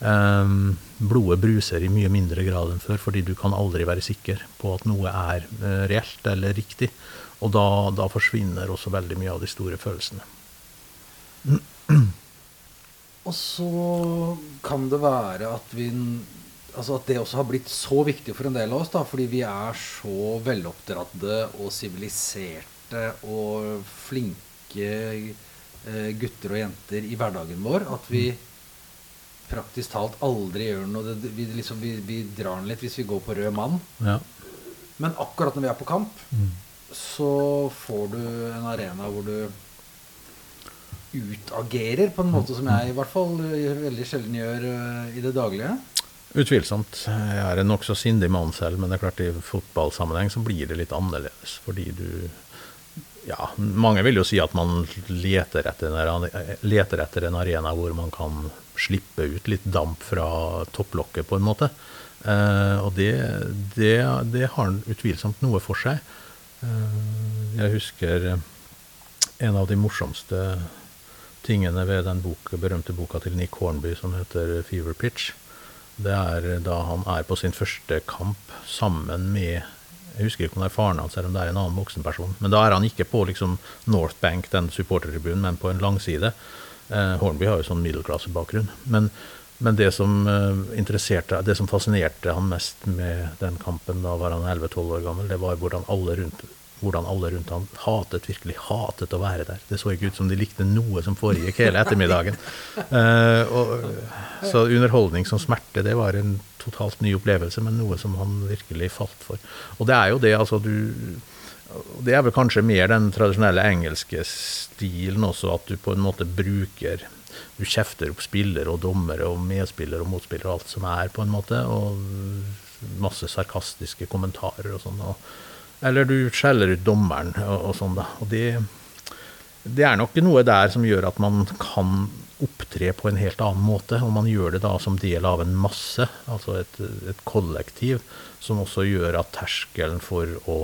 Um, blodet bruser i mye mindre grad enn før, fordi du kan aldri være sikker på at noe er uh, reelt eller riktig. Og da, da, forsvinner også veldig mye av de store følelsene. Og så kan det være at vi altså at det også har blitt så viktig for en del av oss, da, fordi vi er så veloppdradde og siviliserte og flinke eh, gutter og jenter i hverdagen vår, at vi praktisk talt aldri gjør noe. Vi, liksom, vi, vi, drar den litt hvis vi går på rød mann. Ja. Men akkurat når vi er på kamp, mm. Så får du en arena hvor du utagerer på en måte som jeg i hvert fall veldig sjelden gjør uh, i det daglige. Utvilsomt. Jeg er en nokså sindig mann selv, men det er klart i fotballsammenheng så blir det litt annerledes. Fordi du Ja, mange vil jo si at man leter etter, en, leter etter en arena hvor man kan slippe ut litt damp fra topplokket, på en måte. Eh, og det, det, det, har utvilsomt noe for seg. Eh, jeg husker en av de morsomste tingene ved den bok, berømte boka til Nick Hornby som heter 'Fever Pitch'. Det er da han er på sin første kamp sammen med Jeg husker ikke om det er faren hans eller om det er en annen voksen person. Men da er han ikke på liksom North Bank, den supportertribunen, men på en langside. Eh, Hornby har jo sånn middelklassebakgrunn. Men, men det som uh, interesserte, det som fascinerte han mest med den kampen, da var han 11-12 år gammel, det var hvordan alle rundt hvordan alle rundt han hatet, virkelig hatet å være der. Det så ikke ut som de likte noe som foregikk hele ettermiddagen. Uh, og, så underholdning som smerte, det var en totalt ny opplevelse, men noe som han virkelig falt for. Og det er jo det, altså du Det er vel kanskje mer den tradisjonelle engelske stilen også, at du på en måte bruker Du kjefter opp spillere og dommere og medspillere og motspillere og alt som er, på en måte, og masse sarkastiske kommentarer og sånn. eller du skjeller ut dommeren og, og sånn, da. Og det, det, er nok noe der som gjør at man kan opptre på en helt annen måte. Og man gjør det da som del av en masse, altså et, et kollektiv, som også gjør at terskelen for å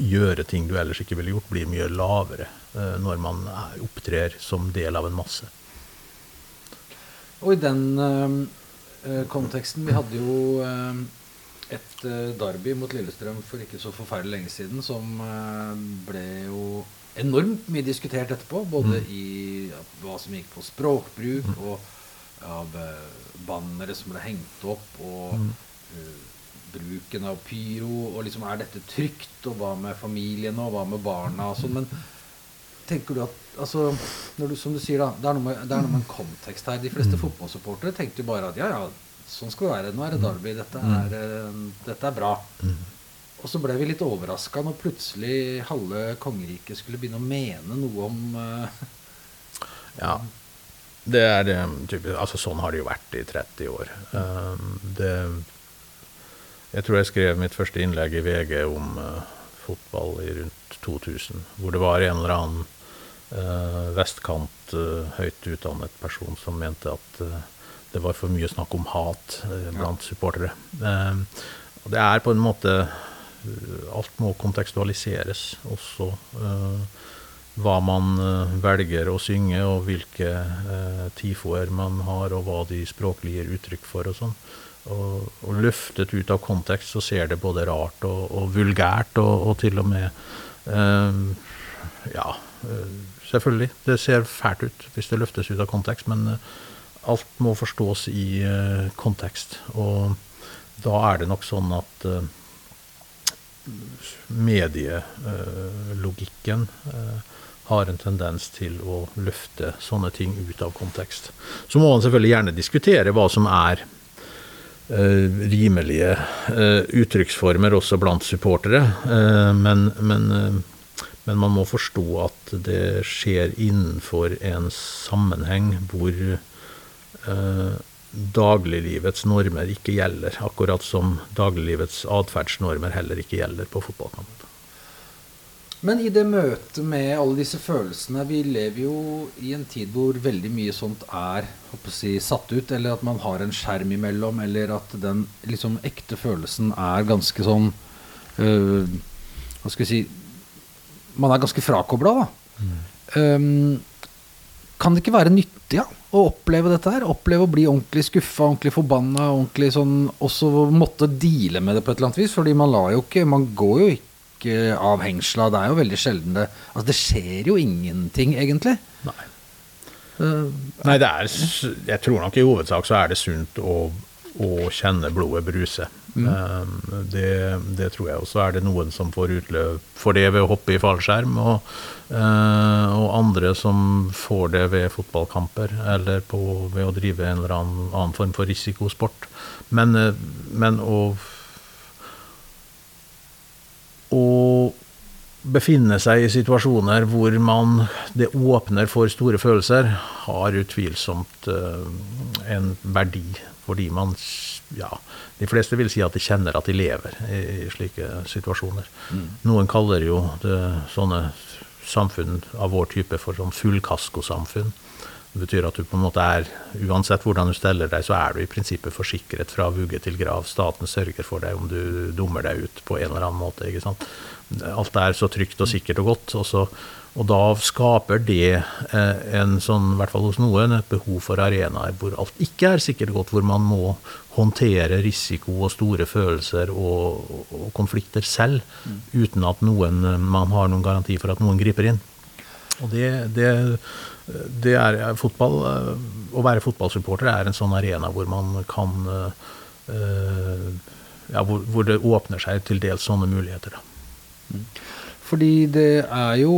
gjøre ting du ellers ikke ville gjort, blir mye lavere uh, når man opptrer som del av en masse. Og i den uh, konteksten Vi hadde jo uh, et uh, derby mot Lillestrøm for ikke så forferdelig lenge siden som uh, ble jo enormt mye diskutert etterpå. Både mm. i ja, hva som gikk på språkbruk, mm. og av uh, bannere som ble hengt opp, og mm. bruken av pyro. Og liksom er dette trygt, og hva med familiene, og hva med barna og sånn. Men tenker du at altså, du, Som du sier, da, det er, noe med, er noe med en kontekst her. De fleste mm. fotballsupportere tenkte jo bare at ja, ja Sånn skal det være. Nå er det Derby. Dette mm. er, mm. dette er bra. Mm. Og så ble vi litt overraska når plutselig halve kongeriket skulle begynne å mene noe om uh, Ja. Det er typisk, altså Sånn har det jo vært i 30 år. Um, det, jeg tror jeg skrev mitt første innlegg i VG om uh, fotball i rundt 2000, hvor det var en eller annen uh, vestkant, høyt utdannet person som mente at det var for mye snakk om hat eh, blant supportere. Eh, det er på en måte eh, Alt må kontekstualiseres også. hva man velger å synge, og hvilke tifoer man har, og hva de språklig gir uttrykk for og sånn. Og, og, løftet ut av kontekst så ser det både rart og, og vulgært, og, og, til og med Ja, selvfølgelig. Det ser fælt ut hvis det løftes ut av kontekst, men alt må forstås i uh, kontekst. Og da er det nok sånn at uh, medielogikken har en tendens til å løfte sånne ting ut av kontekst. Så må man selvfølgelig gjerne diskutere hva som er rimelige uttrykksformer også blant supportere, men, men, Men man må forstå at det skjer innenfor en sammenheng hvor eh, dagliglivets normer ikke gjelder. Akkurat som dagliglivets atferdsnormer heller ikke gjelder på fotballkamp. Men i det møtet med alle disse følelsene Vi lever jo i en tid hvor veldig mye sånt er si, satt ut, eller at man har en skjerm imellom, eller at den liksom, ekte følelsen er ganske sånn øh, Hva skal vi si Man er ganske frakobla, da. Mm. Um, kan det ikke være nyttig ja, å oppleve dette her? Oppleve å bli ordentlig skuffa, ordentlig forbanna, ordentlig sånn Også måtte deale med det på et eller annet vis. Fordi man lar jo ikke Man går jo ikke av hengsla. Det er jo veldig sjelden det Altså, det skjer jo ingenting, egentlig. Nei. Uh, Nei, det er Jeg tror nok i hovedsak så er det sunt å, å kjenne blodet bruse. Mm. Um, det, det, tror jeg. Og så er det noen som får utløp for det ved å hoppe i fallskjerm, og, uh, og andre som får det ved fotballkamper eller på, ved å drive en eller annen, annen form for risikosport. Men, uh, men å å befinne seg i situasjoner hvor man det åpner for store følelser, har utvilsomt uh, en verdi. Fordi man ja, De fleste vil si at de kjenner at de lever i, i slike situasjoner. Mm. Noen kaller jo det, sånne samfunn av vår type for sånn fullkaskosamfunn. Det betyr at du på en måte er, uansett hvordan du steller deg, så er du i prinsippet forsikret fra vugge til grav. Staten sørger for deg om du dummer deg ut på en eller annen måte. ikke sant? Alt er så trygt og sikkert og godt. Og, så, og da skaper det eh, en sånn, i hvert fall hos noen, et behov for arenaer hvor alt ikke er sikkert godt, hvor man må håndtere risiko og store følelser og, og konflikter selv, uten at noen, man har noen garanti for at noen griper inn. Og det, det det er eh, fotball eh, Å være fotballsupporter er en sånn arena hvor man kan ja, hvor, hvor, det åpner seg til dels sånne muligheter. Da. Mm. Fordi det er jo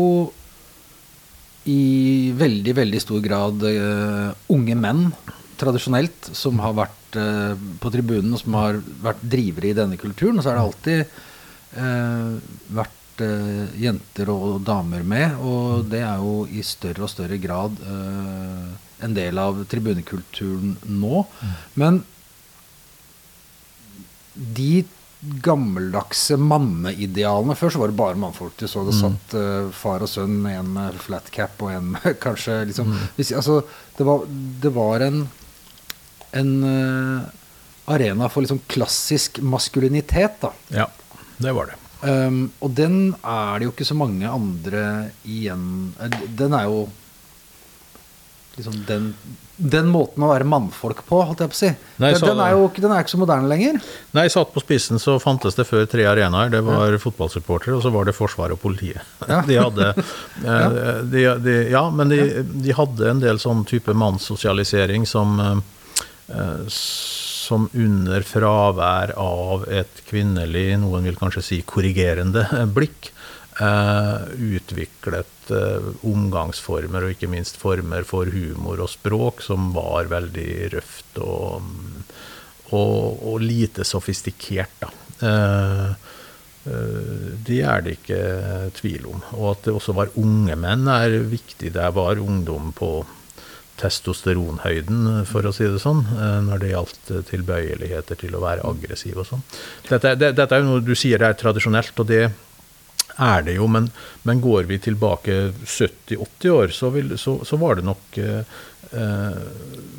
i veldig, veldig stor grad uh, unge menn, tradisjonelt, som har vært uh, på tribunen, og som har vært drivere i denne kulturen. Og så har det alltid uh, vært jenter og damer med. Og det er jo i større og større grad en del av tribunekulturen nå. Mm. Men de gammeldagse manneidealene Før så var det bare mannfolk. Du så det mm. satt uh, far og sønn, en med flat cap og en med kanskje liksom mm. hvis, altså, det, var, det var en, en arena for liksom klassisk maskulinitet, da. Ja, det var det. Um, og den er det jo ikke så mange andre igjen eh, Den er jo liksom den, den måten å være mannfolk på, holdt jeg på å si. Nei, den, den, er jo den er ikke så moderne lenger. Nei, satt på spissen så fantes det før tre arenaer. Det var ja. fotballsupportere, og så var det Forsvaret og politiet. Ja. De hadde ja. Eh, de, de, ja, men de, de, hadde en del sånn type mannssosialisering som uh, som under fravær av et kvinnelig, noen vil kanskje si korrigerende, blikk, eh, utviklet eh, omgangsformer og ikke minst former for humor og språk som var veldig røft og, og, og lite sofistikert. Da. Eh, det er det ikke tvil om. Og at det også var unge menn er viktig. Det var ungdom på testosteronhøyden, for å si det sånn, eh, når det gjaldt eh, tilbøyeligheter til å være aggressiv og sånn. Dette, det, dette, er jo noe du sier er tradisjonelt, og det er det jo, men, men går vi tilbake 70-80 år, så, vil, så, så, var det nok eh, eh,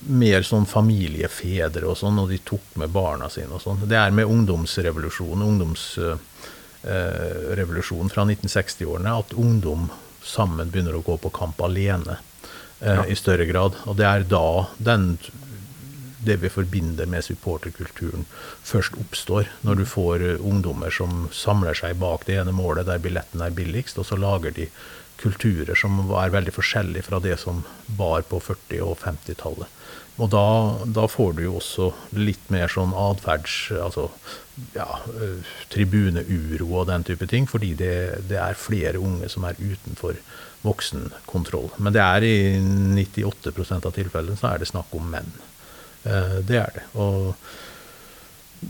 mer sånn familiefedre og sånn, og de tok med barna sine og sånn. Det er med ungdomsrevolusjonen, ungdomsrevolusjonen eh, fra 1960-årene, at ungdom sammen begynner å gå på kamp alene eh, i større grad. Og det er da den, det vi forbinder med supporterkulturen, først oppstår. Når du får uh, ungdommer som samler seg bak det ene målet der billetten er billigst, og så lager de kulturer som er veldig forskjellige fra det som var på 40- og 50-tallet. Og da, da, får du jo også litt mer sånn atferds... Altså ja, uh, tribuneuro og den type ting, fordi det, det er flere unge som er utenfor voksenkontroll. Men det er i 98% av tilfellene så er det snakk om menn. Eh, det er det. Og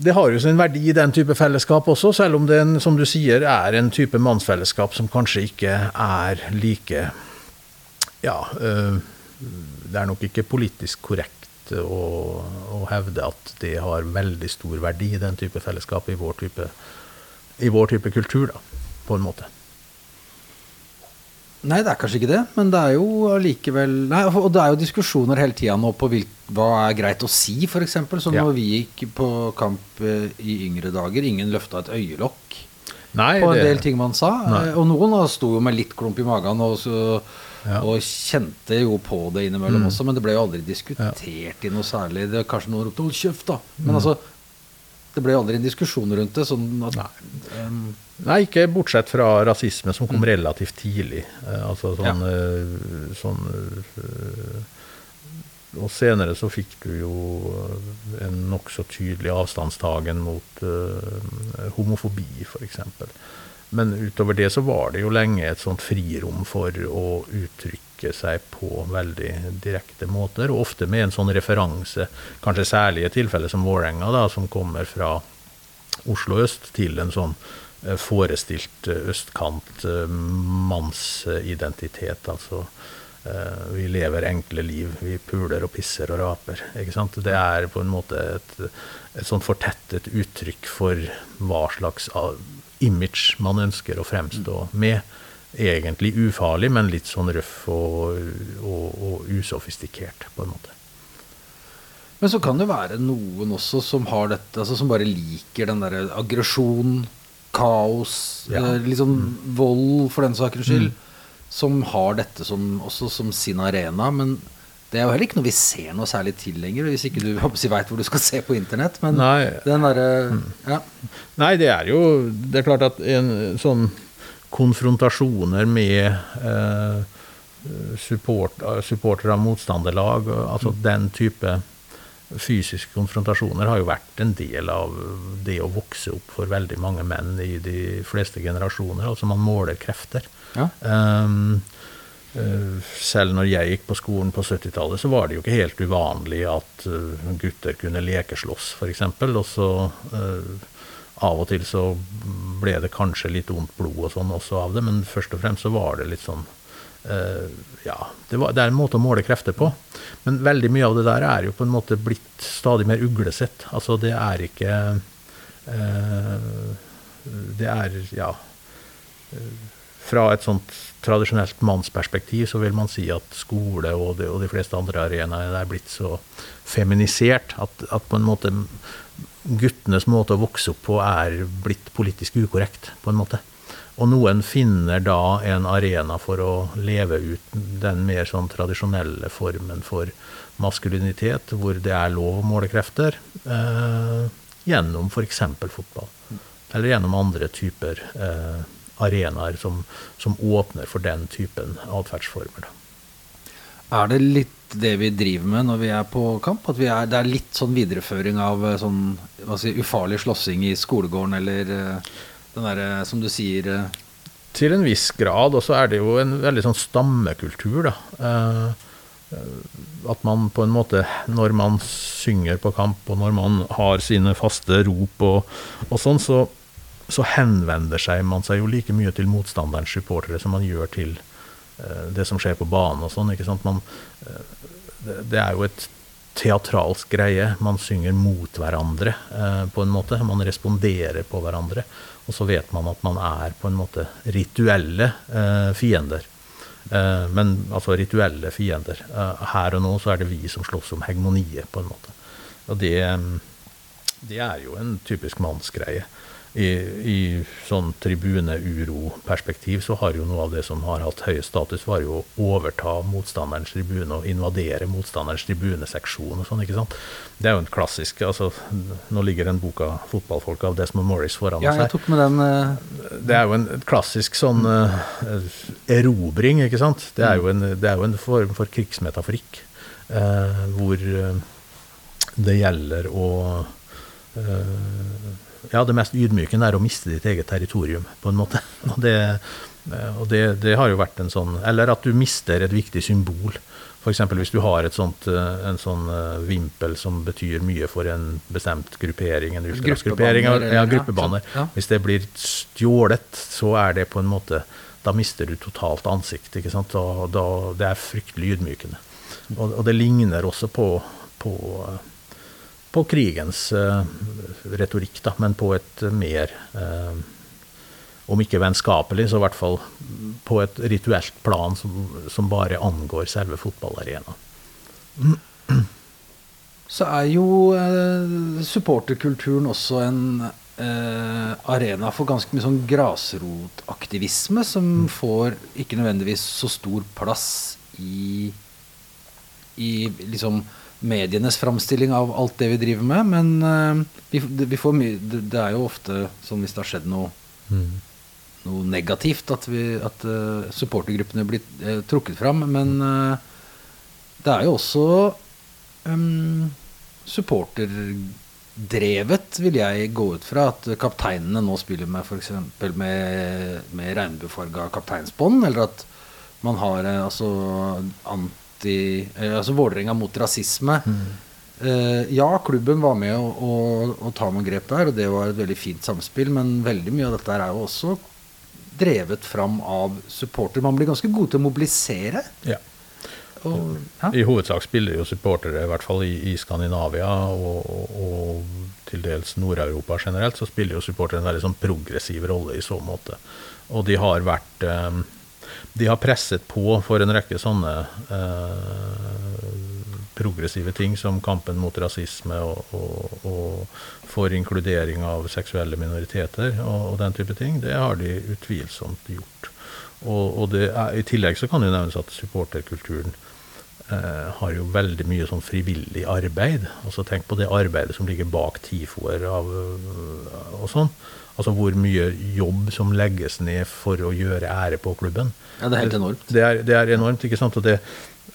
det har jo sin verdi, i den type fellesskap også, selv om det en, som du sier, er en type mannsfellesskap som kanskje ikke er like Ja, øh, det er nok ikke politisk korrekt å, å, hevde at det har veldig stor verdi, i den type fellesskap, i vår type, i vår type kultur, da, på en måte. Nei, det er kanskje ikke det, men det er jo allikevel og det er jo diskusjoner hele tida nå på hvil, hva er greit å si, f.eks. Som ja. når vi gikk på kamp eh, i yngre dager. Ingen løfta et øyelokk Nei, på en det... del ting man sa. Nei. Eh, og noen sto jo med litt klump i magen og, så, ja. og kjente jo på det innimellom mm. også, men det ble jo aldri diskutert ja. i noe særlig. Det, er kanskje noen ropte 'hold kjeft', da. Men mm. altså det ble aldri en diskusjon rundt det. Sånn at, Nei. Um, Nei. ikke bortsett fra rasisme, som kom mm. relativt tidlig. Uh, altså sånn, ja. uh, sånn uh, Og senere så fikk du jo en nokså tydelig avstandstagen mot homofobi, f.eks. Men utover det så var det jo lenge et sånt frirom for å uttrykke uttrykke seg på veldig direkte måter, og ofte med en sånn referanse, kanskje særlig i et tilfelle som Vålerenga, som kommer fra Oslo øst til en sånn eh, forestilt eh, østkant eh, mannsidentitet. Altså vi lever enkle liv, vi puler og pisser og raper. ikke sant? Det er på en måte et, et sånn fortettet uttrykk for hva slags image man ønsker å fremstå med egentlig ufarlig, men litt sånn røff og, og, og, usofistikert, på en måte. Men så kan det være noen også som har dette, altså som bare liker den derre aggresjon, kaos, ja. eh, liksom mm. vold for den sakens skyld. Mm. Som har dette som, også som sin arena. Men det er jo heller ikke noe vi ser noe særlig til lenger, hvis ikke du si, veit hvor du skal se på internett. Men Nei. den derre mm. ja. Nei, det er jo Det er klart at en sånn konfrontasjoner med eh, support, supportere av motstanderlag. Altså mm. den type fysiske konfrontasjoner har jo vært en del av det å vokse opp for veldig mange menn i de fleste generasjoner. Altså man måler krefter. Ja. Um, selv når jeg gikk på skolen på 70-tallet, så var det jo ikke helt uvanlig at gutter kunne lekeslåss, f.eks. Og så uh, av og til så ble det kanskje litt vondt blod og sånn også av det, men først og fremst så var det litt sånn uh, Ja, det, var, det, er en måte å måle krefter på. Men veldig mye av det der er jo på en måte blitt stadig mer uglesett. Altså det er ikke uh, Det er, ja uh, Fra et sånt tradisjonelt mannsperspektiv så vil man si at skole og de, og de fleste andre arenaer er blitt så feminisert at, at på en måte guttenes måte å vokse opp på er blitt politisk ukorrekt, på en måte. Og noen finner da en arena for å leve ut den mer sånn tradisjonelle formen for maskulinitet, hvor det er lov å måle krefter, eh, gjennom f.eks. fotball. Eller gjennom andre typer eh, arenaer som, som, åpner for den typen atferdsformer. Er det litt det vi driver med når vi er på kamp? At er, det er litt sånn videreføring av eh, sånn si, ufarlig slåssing i skolegården, eller uh, den derre, som du sier Til en viss grad. Og så er det jo en veldig sånn stammekultur, da. At man på en måte, når man synger på kamp, og når man har sine faste rop og, og sånn, så, så henvender seg man seg jo like mye til motstanderens supportere som man gjør til det som skjer på banen og sånn. ikke sant? Man, det er jo et teatralsk greie. Man synger mot hverandre eh, på en måte. Man responderer på hverandre. Og så vet man at man er på en måte rituelle eh, fiender. Eh, men altså rituelle fiender. Eh, her og nå så er det vi som slåss om hegemoniet, på en måte. Og det, det er jo en typisk mannsgreie i, i sånn tribune-uro-perspektiv så har jo noe av det som har hatt høyest status, var jo å overta motstanderens tribune og invadere motstanderens tribuneseksjon og sånn, ikke sant. Det er jo en klassisk altså, Nå ligger en bok av fotballfolk av Desmond Morris foran ja. Jeg tok med den, uh... Det er jo en klassisk sånn uh, erobring, ikke sant. Det er jo en, det er jo en form for krigsmetaforikk uh, hvor det gjelder å ja, det mest ydmykende er å miste ditt eget territorium, på en måte. Og det, Eh, Og det, det har jo vært en sånn Eller at du mister et viktig symbol. F.eks. hvis du har et sånt, eh, en sånn eh, vimpel som betyr mye for en bestemt gruppering, en Gruppebanner, ja, eller- gruppebanner. ja. Hvis det blir stjålet, så er det på en måte Da mister du totalt ansikt. ikke sant? Da, da, det er fryktelig ydmykende. Og, og det ligner også på, på, på krigens eh, retorikk, da, men på et mer eh, om ikke vennskapelig, så i hvert fall på et rituelt plan som, som bare angår selve fotballarenaen. Så er jo eh, supporterkulturen også en eh, arena for ganske mye sånn grasrotaktivisme som får ikke nødvendigvis så stor plass i, i liksom medienes framstilling av alt det vi driver med. Men eh, vi, vi får mye det, er jo ofte sånn hvis det har skjedd noe noe negativt at, vi, at eh, supportergruppene blir eh, trukket fram. Men det er jo også um, supporterdrevet, vil jeg gå ut fra. At kapteinene nå spiller med f.eks. med, med regnbuefarga kapteinsbånd. Eller at man har altså anti eh, Altså Vålerenga mot rasisme. Eh, ja, klubben var med å, å, å ta noen grep der, og det var et veldig fint samspill. Men veldig mye av dette er jo også drevet fram av supporter. Man blir ganske god til å mobilisere. Ja. Og, ja. I hovedsak spiller jo supportere, i hvert fall i, i Skandinavia og, og, og til dels Nord-Europa generelt, så spiller jo supportere en veldig sånn progressiv rolle i så måte. Og de har vært eh, De har presset på for en rekke sånne eh, progressive ting som kampen mot rasisme og, og, og for inkludering av seksuelle minoriteter og, og den type ting. Det har de utvilsomt gjort. Og, er, I tillegg så kan det nevnes at supporterkulturen eh, har jo veldig mye sånn frivillig arbeid. Altså Tenk på det arbeidet som ligger bak TIFO-er og sånn. Altså hvor mye jobb som legges ned for å gjøre ære på klubben. Ja, det er helt enormt. Det er, det er enormt, ikke sant. Og det,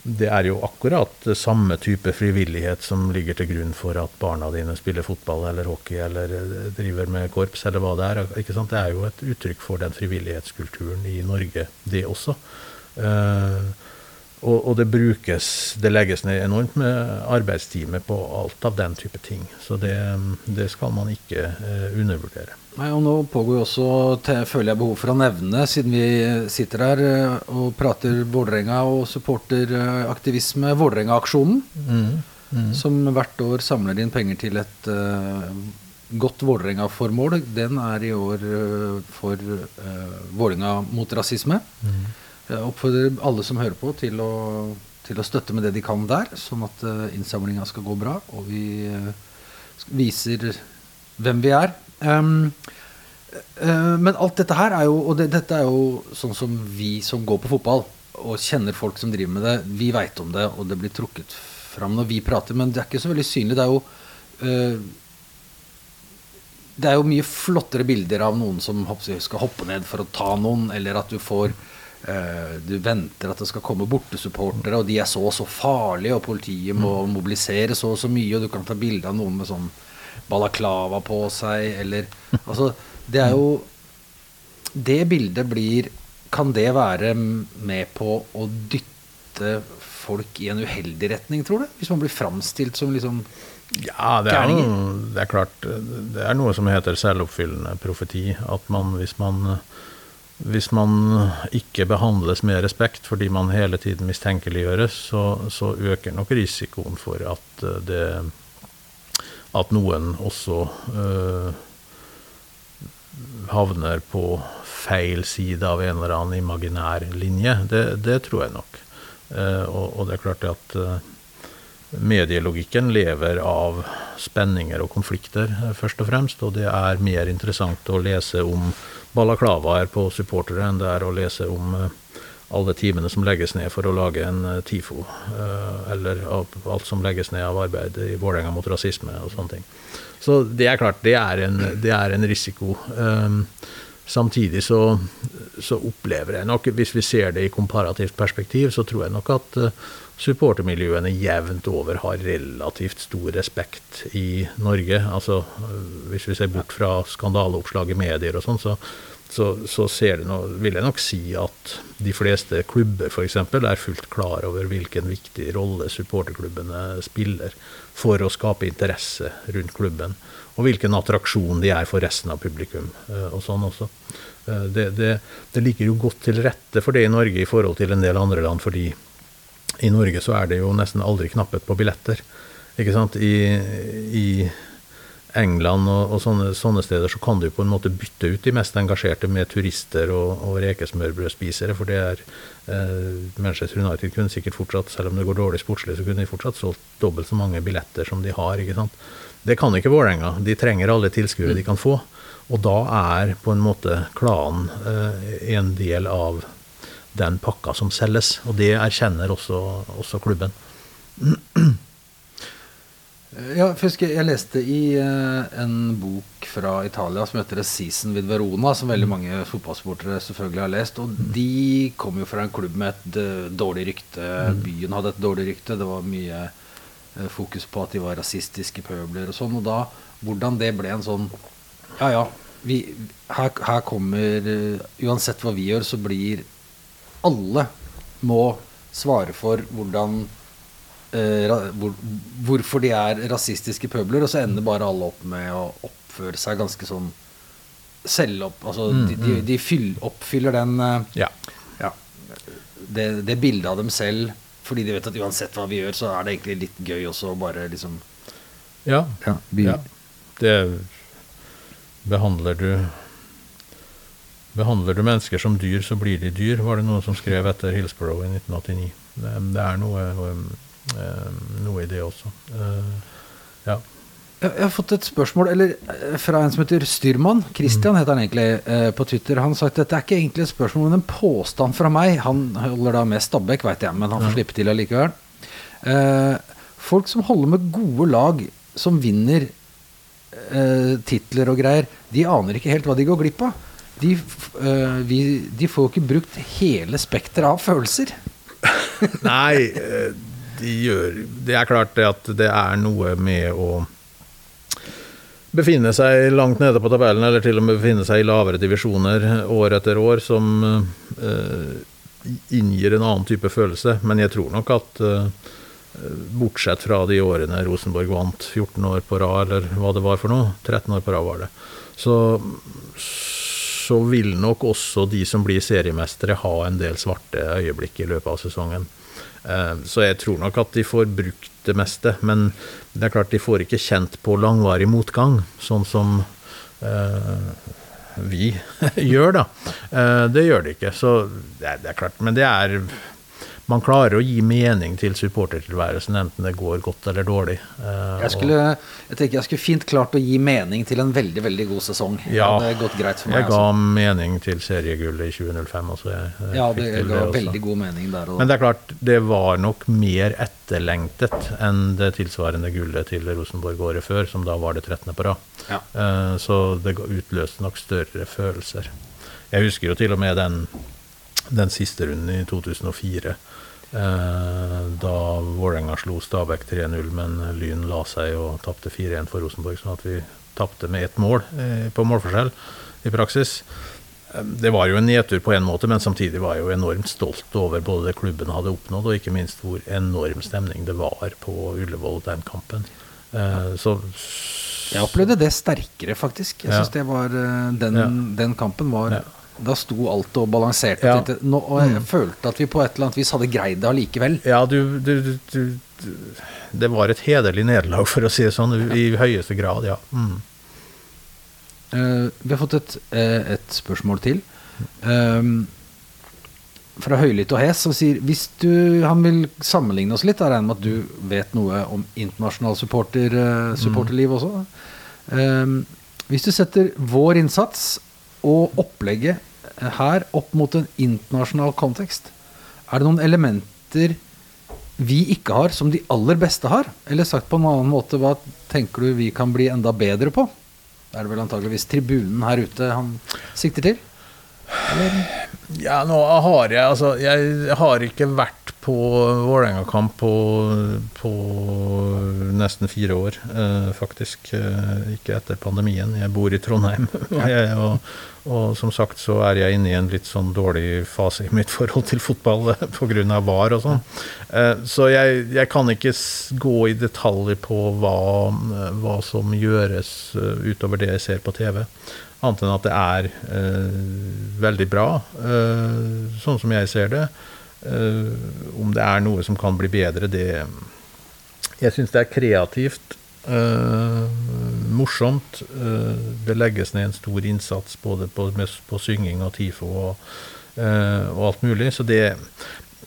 det er jo akkurat samme type frivillighet som ligger til grunn for at barna dine spiller fotball eller hockey eller eh, driver med korps eller hva det er. ikke sant? Det er jo et uttrykk for den frivillighetskulturen i Norge, det også. Uh, og, og det brukes Det legges ned enormt med arbeidstime på alt av den type ting. Så det, det skal man ikke eh, undervurdere. Nei, og nå pågår jo også, føler jeg behov for å nevne, siden vi sitter her eh, og prater Vålerenga og supporteraktivisme, Vålerenga-aksjonen, som hvert år samler inn penger til et uh, godt Vålerenga-formål. Den er i år uh, for uh, Vålerenga mot rasisme. Jeg oppfordrer alle som hører på, til å, til å støtte med det de kan der, sånn at uh, innsamlinga skal gå bra, og vi eh, viser hvem vi er. Um, uh, men alt dette her er jo Og det, dette er jo sånn som vi som går på fotball og kjenner folk som driver med det, vi veit om det, og det blir trukket fram når vi prater, men det er ikke så veldig synlig. Det er jo uh, det er jo mye flottere bilder av noen som skal hoppe ned for å ta noen, eller at du får eh, Du venter at det skal komme bortesupportere, og de er så og så farlige, og politiet må mobilisere så og så mye, og du kan ta bilde av noen med sånn balaklava på seg, eller Altså, det er jo Det bildet blir Kan det være med på å dytte folk i en uheldig retning, tror du? Hvis man blir framstilt som liksom Ja, det er, noe, det er klart Det er noe som heter selvoppfyllende profeti. At man hvis man hvis man ikke behandles med respekt fordi man hele tiden mistenkeliggjøres, så, så øker nok risikoen for at eh, det at noen også øh, havner på feil side av en eller annen imaginær linje. Det, det tror jeg nok. Eh, og, og det er klart at eh, medielogikken lever av spenninger og konflikter, eh, først og fremst. Og det er mer interessant å lese om balaklavaer på supportere enn det er å lese om eh, alle timene som legges ned for å lage en eh, TIFO, eh, eller alt som legges ned av arbeid i Vålerenga mot rasisme og sånne ting. Så det er klart, det er en, det er en risiko. Um, Samtidig så, så opplever jeg nok, hvis vi ser det i komparativt perspektiv, så tror jeg nok at eh, supportermiljøene jevnt over har relativt stor respekt i Norge. Altså, hvis vi ser bort fra skandaleoppslag i medier og sånn, så, så, så nå, vil jeg nok si at de fleste klubber f.eks. er fullt klar over hvilken viktig rolle supporterklubbene spiller for å skape interesse rundt klubben, og hvilken attraksjon de er for resten av publikum. eh, og sånn også. Eh, Det, det, det ligger jo godt til rette for det i Norge i forhold til en del andre land, fordi i Norge så er det jo nesten aldri knapphet på billetter. Ikke sant? I, i England og, og sånne, sånne steder så kan du på en måte bytte ut de mest engasjerte med turister og, og rekesmørbrødspisere, for det er eh, Manchester United kunne sikkert fortsatt, selv om det går dårlig sportslig, så kunne de fortsatt solgt dobbelt så mange billetter som de har. ikke sant? Det kan ikke Vålerenga. De trenger alle tilskuere de kan få. Og da er på en måte klanen eh, en del av den pakka som selges. Og det erkjenner også, også klubben. Ja, jeg, jeg leste i eh, en bok fra Italia som heter Season with Verona', som veldig mange fotballsportere selvfølgelig har lest. Og de kom jo fra en klubb med et eh, dårlig rykte. Byen hadde et dårlig rykte. Det var mye eh, fokus på at de var rasistiske pøbler og sånn. Og da, hvordan det ble en sånn Ja, ja, vi, her, her kommer Uansett hva vi gjør, så blir alle må svare for hvordan hvor, hvorfor de er rasistiske pøbler, og så ender bare alle opp med å oppføre seg ganske sånn selvopp... Altså, de, de, de fyll, oppfyller den eh, Ja. ja, det, det bildet av dem selv fordi de vet at uansett hva vi gjør, så er det egentlig litt gøy også å bare liksom Ja. ja, vi, ja. Det behandler du Behandler du mennesker som dyr, så blir de dyr, var det noen som skrev etter Hillsborough i 1989. Det, det er noe, eh, noe i det også. Eh, ja. Jeg har fått et spørsmål eller, eh, fra en som heter Styrmann. Christian heter han egentlig eh, på Twitter. Han har sagt at dette er ikke egentlig et spørsmål, men en påstand fra meg. Han holder da med Stabæk, veit jeg, men han får slippe til allikevel. Eh, folk som holder med gode lag, som vinner eh, titler og greier, de aner ikke helt hva de går glipp av. De, eh, de får jo ikke brukt hele spekteret av følelser. Nei, eh, de gjør Det er klart det at det er noe med å befinne seg langt nede på tabellen, eller til og med befinne seg i lavere divisjoner år etter år, som eh, inngir en annen type følelse. Men jeg tror nok at eh, bortsett fra de årene Rosenborg vant 14 år på rad, eller hva det var for noe, 13 år på rad var det, så, så vil nok også de som blir seriemestere ha en del svarte øyeblikk i løpet av sesongen. Eh, Så jeg tror nok at de får brukt det meste, men det er klart de får ikke kjent på langvarig motgang, sånn som eh, vi gjør, da. Eh, det gjør de ikke, så det er, klart. Men det er Man klarer å gi mening til supportertilværelsen, enten det går godt eller dårlig. Eh, Jeg, skulle, jeg tenker jeg skulle fint klart å gi mening til en veldig veldig god sesong. Ja. det hadde gått greit for meg. Jeg ga altså. mening til seriegullet i 2005 også. Jeg, jeg Ja, det ga også. veldig god mening der. Og Men det er klart, det var nok mer etterlengtet enn det tilsvarende gullet til Rosenborg året før, som da var det 13. på rad. Ja. Eh, Så det utløste nok større følelser. Jeg husker jo til og med den, den siste runden i 2004. eh, Da Vålerenga slo Stabæk 3-0, men Lyn la seg og tapte 4-1 for Rosenborg. Sånn at vi tapte med ett mål eh, på målforskjell i praksis. Eh, Det var jo en nedtur på en måte, men samtidig var jeg jo enormt stolt over både det klubben hadde oppnådd, og ikke minst hvor enorm stemning det var på Ullevål den kampen. Eh, Så jeg opplevde det sterkere, faktisk. Jeg Ja. synes det var den, Ja. den kampen var Ja. Da sto alt og balanserte. Ja. Tenkte, nå, og jeg følte at vi på et eller annet vis hadde greid det allikevel. Ja, du, du, du, Det var et hederlig nederlag, for å si det sånn, i høyeste grad, ja. Mm. Uh, vi har fått et, uh, et spørsmål til. Um, fra Høylytt og Hes, som sier hvis du, han vil sammenligne oss litt, jeg regner med at du vet noe om internasjonal supporter, uh, supporterliv også. Um, hvis du setter vår innsats og opplegget her opp mot en internasjonal kontekst, er det noen elementer vi ikke har, som de aller beste har? Eller sagt på en annen måte, hva tenker du vi kan bli enda bedre på? Det er det vel antageligvis tribunen her ute han sikter til? Ja, nå har jeg Altså, jeg har ikke vært på Vålerenga-kamp på, på, nesten fire år, eh, faktisk. Eh, ikke etter pandemien. Jeg bor i Trondheim. og, og, som sagt så er jeg inne i en litt sånn dårlig fase i mitt forhold til fotball eh, pga. VAR og sånn. Eh, så jeg, jeg, kan ikke gå i detalj på hva, hva som gjøres utover det jeg ser på TV. Annet enn at det er veldig bra, eh, sånn som jeg ser det. Eh, om det er noe som kan bli bedre, det Jeg syns det er kreativt. Eh, morsomt. Eh, det legges ned en stor innsats både på, på synging og TIFO og, og alt mulig. Så det,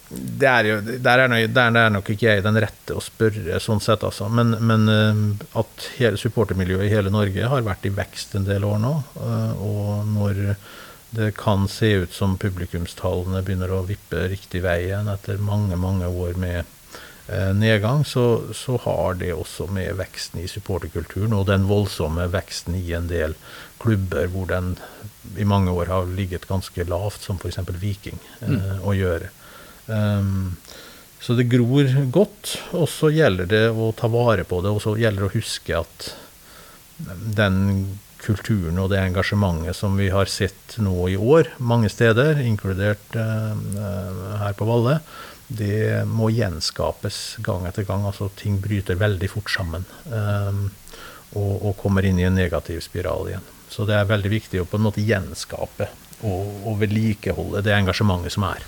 det er jo, der, er nok, der er nok ikke jeg den rette å spørre, sånn sett, altså. Men, men at hele supportermiljøet i hele Norge har vært i vekst en del år nå. Og når det kan se ut som publikumstallene begynner å vippe riktig vei igjen etter mange, mange år med eh, nedgang, så, så, har det også med veksten i supporterkulturen og den voldsomme veksten i en del klubber hvor den i mange år har ligget ganske lavt, som f.eks. Viking, mm. å gjøre. Um, så det gror godt, og så gjelder det å ta vare på det, og så gjelder det å huske at den kulturen og det engasjementet som vi har sett nå i år, mange steder, inkludert eh, her på Valle, det må gjenskapes gang etter gang. Altså ting bryter veldig fort sammen eh, og, og, kommer inn i en negativ spiral igjen. Så det er veldig viktig å på en måte gjenskape og, og vedlikeholde det engasjementet som er.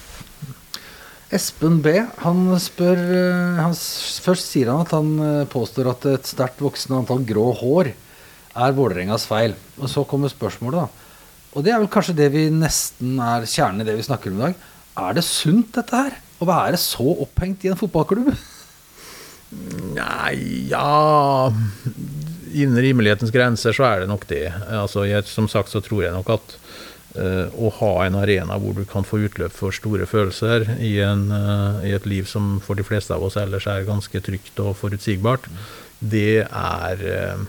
Espen B. Han spør eh, han, Først sier han at han eh, påstår at et sterkt voksende antall grå hår er Vålerengas feil. Og så kommer spørsmålet, da. Og det er vel kanskje det vi nesten er kjernen i det vi snakker om i dag. Er det sunt, dette her? Å være så opphengt i en fotballklubb? Nei, ja Innen rimelighetens grenser så er det nok det. Altså, jeg, som sagt så tror jeg nok at uh, å ha en arena hvor du kan få utløp for store følelser i, en, uh, i, et liv som for de fleste av oss ellers er ganske trygt og forutsigbart, det er eh,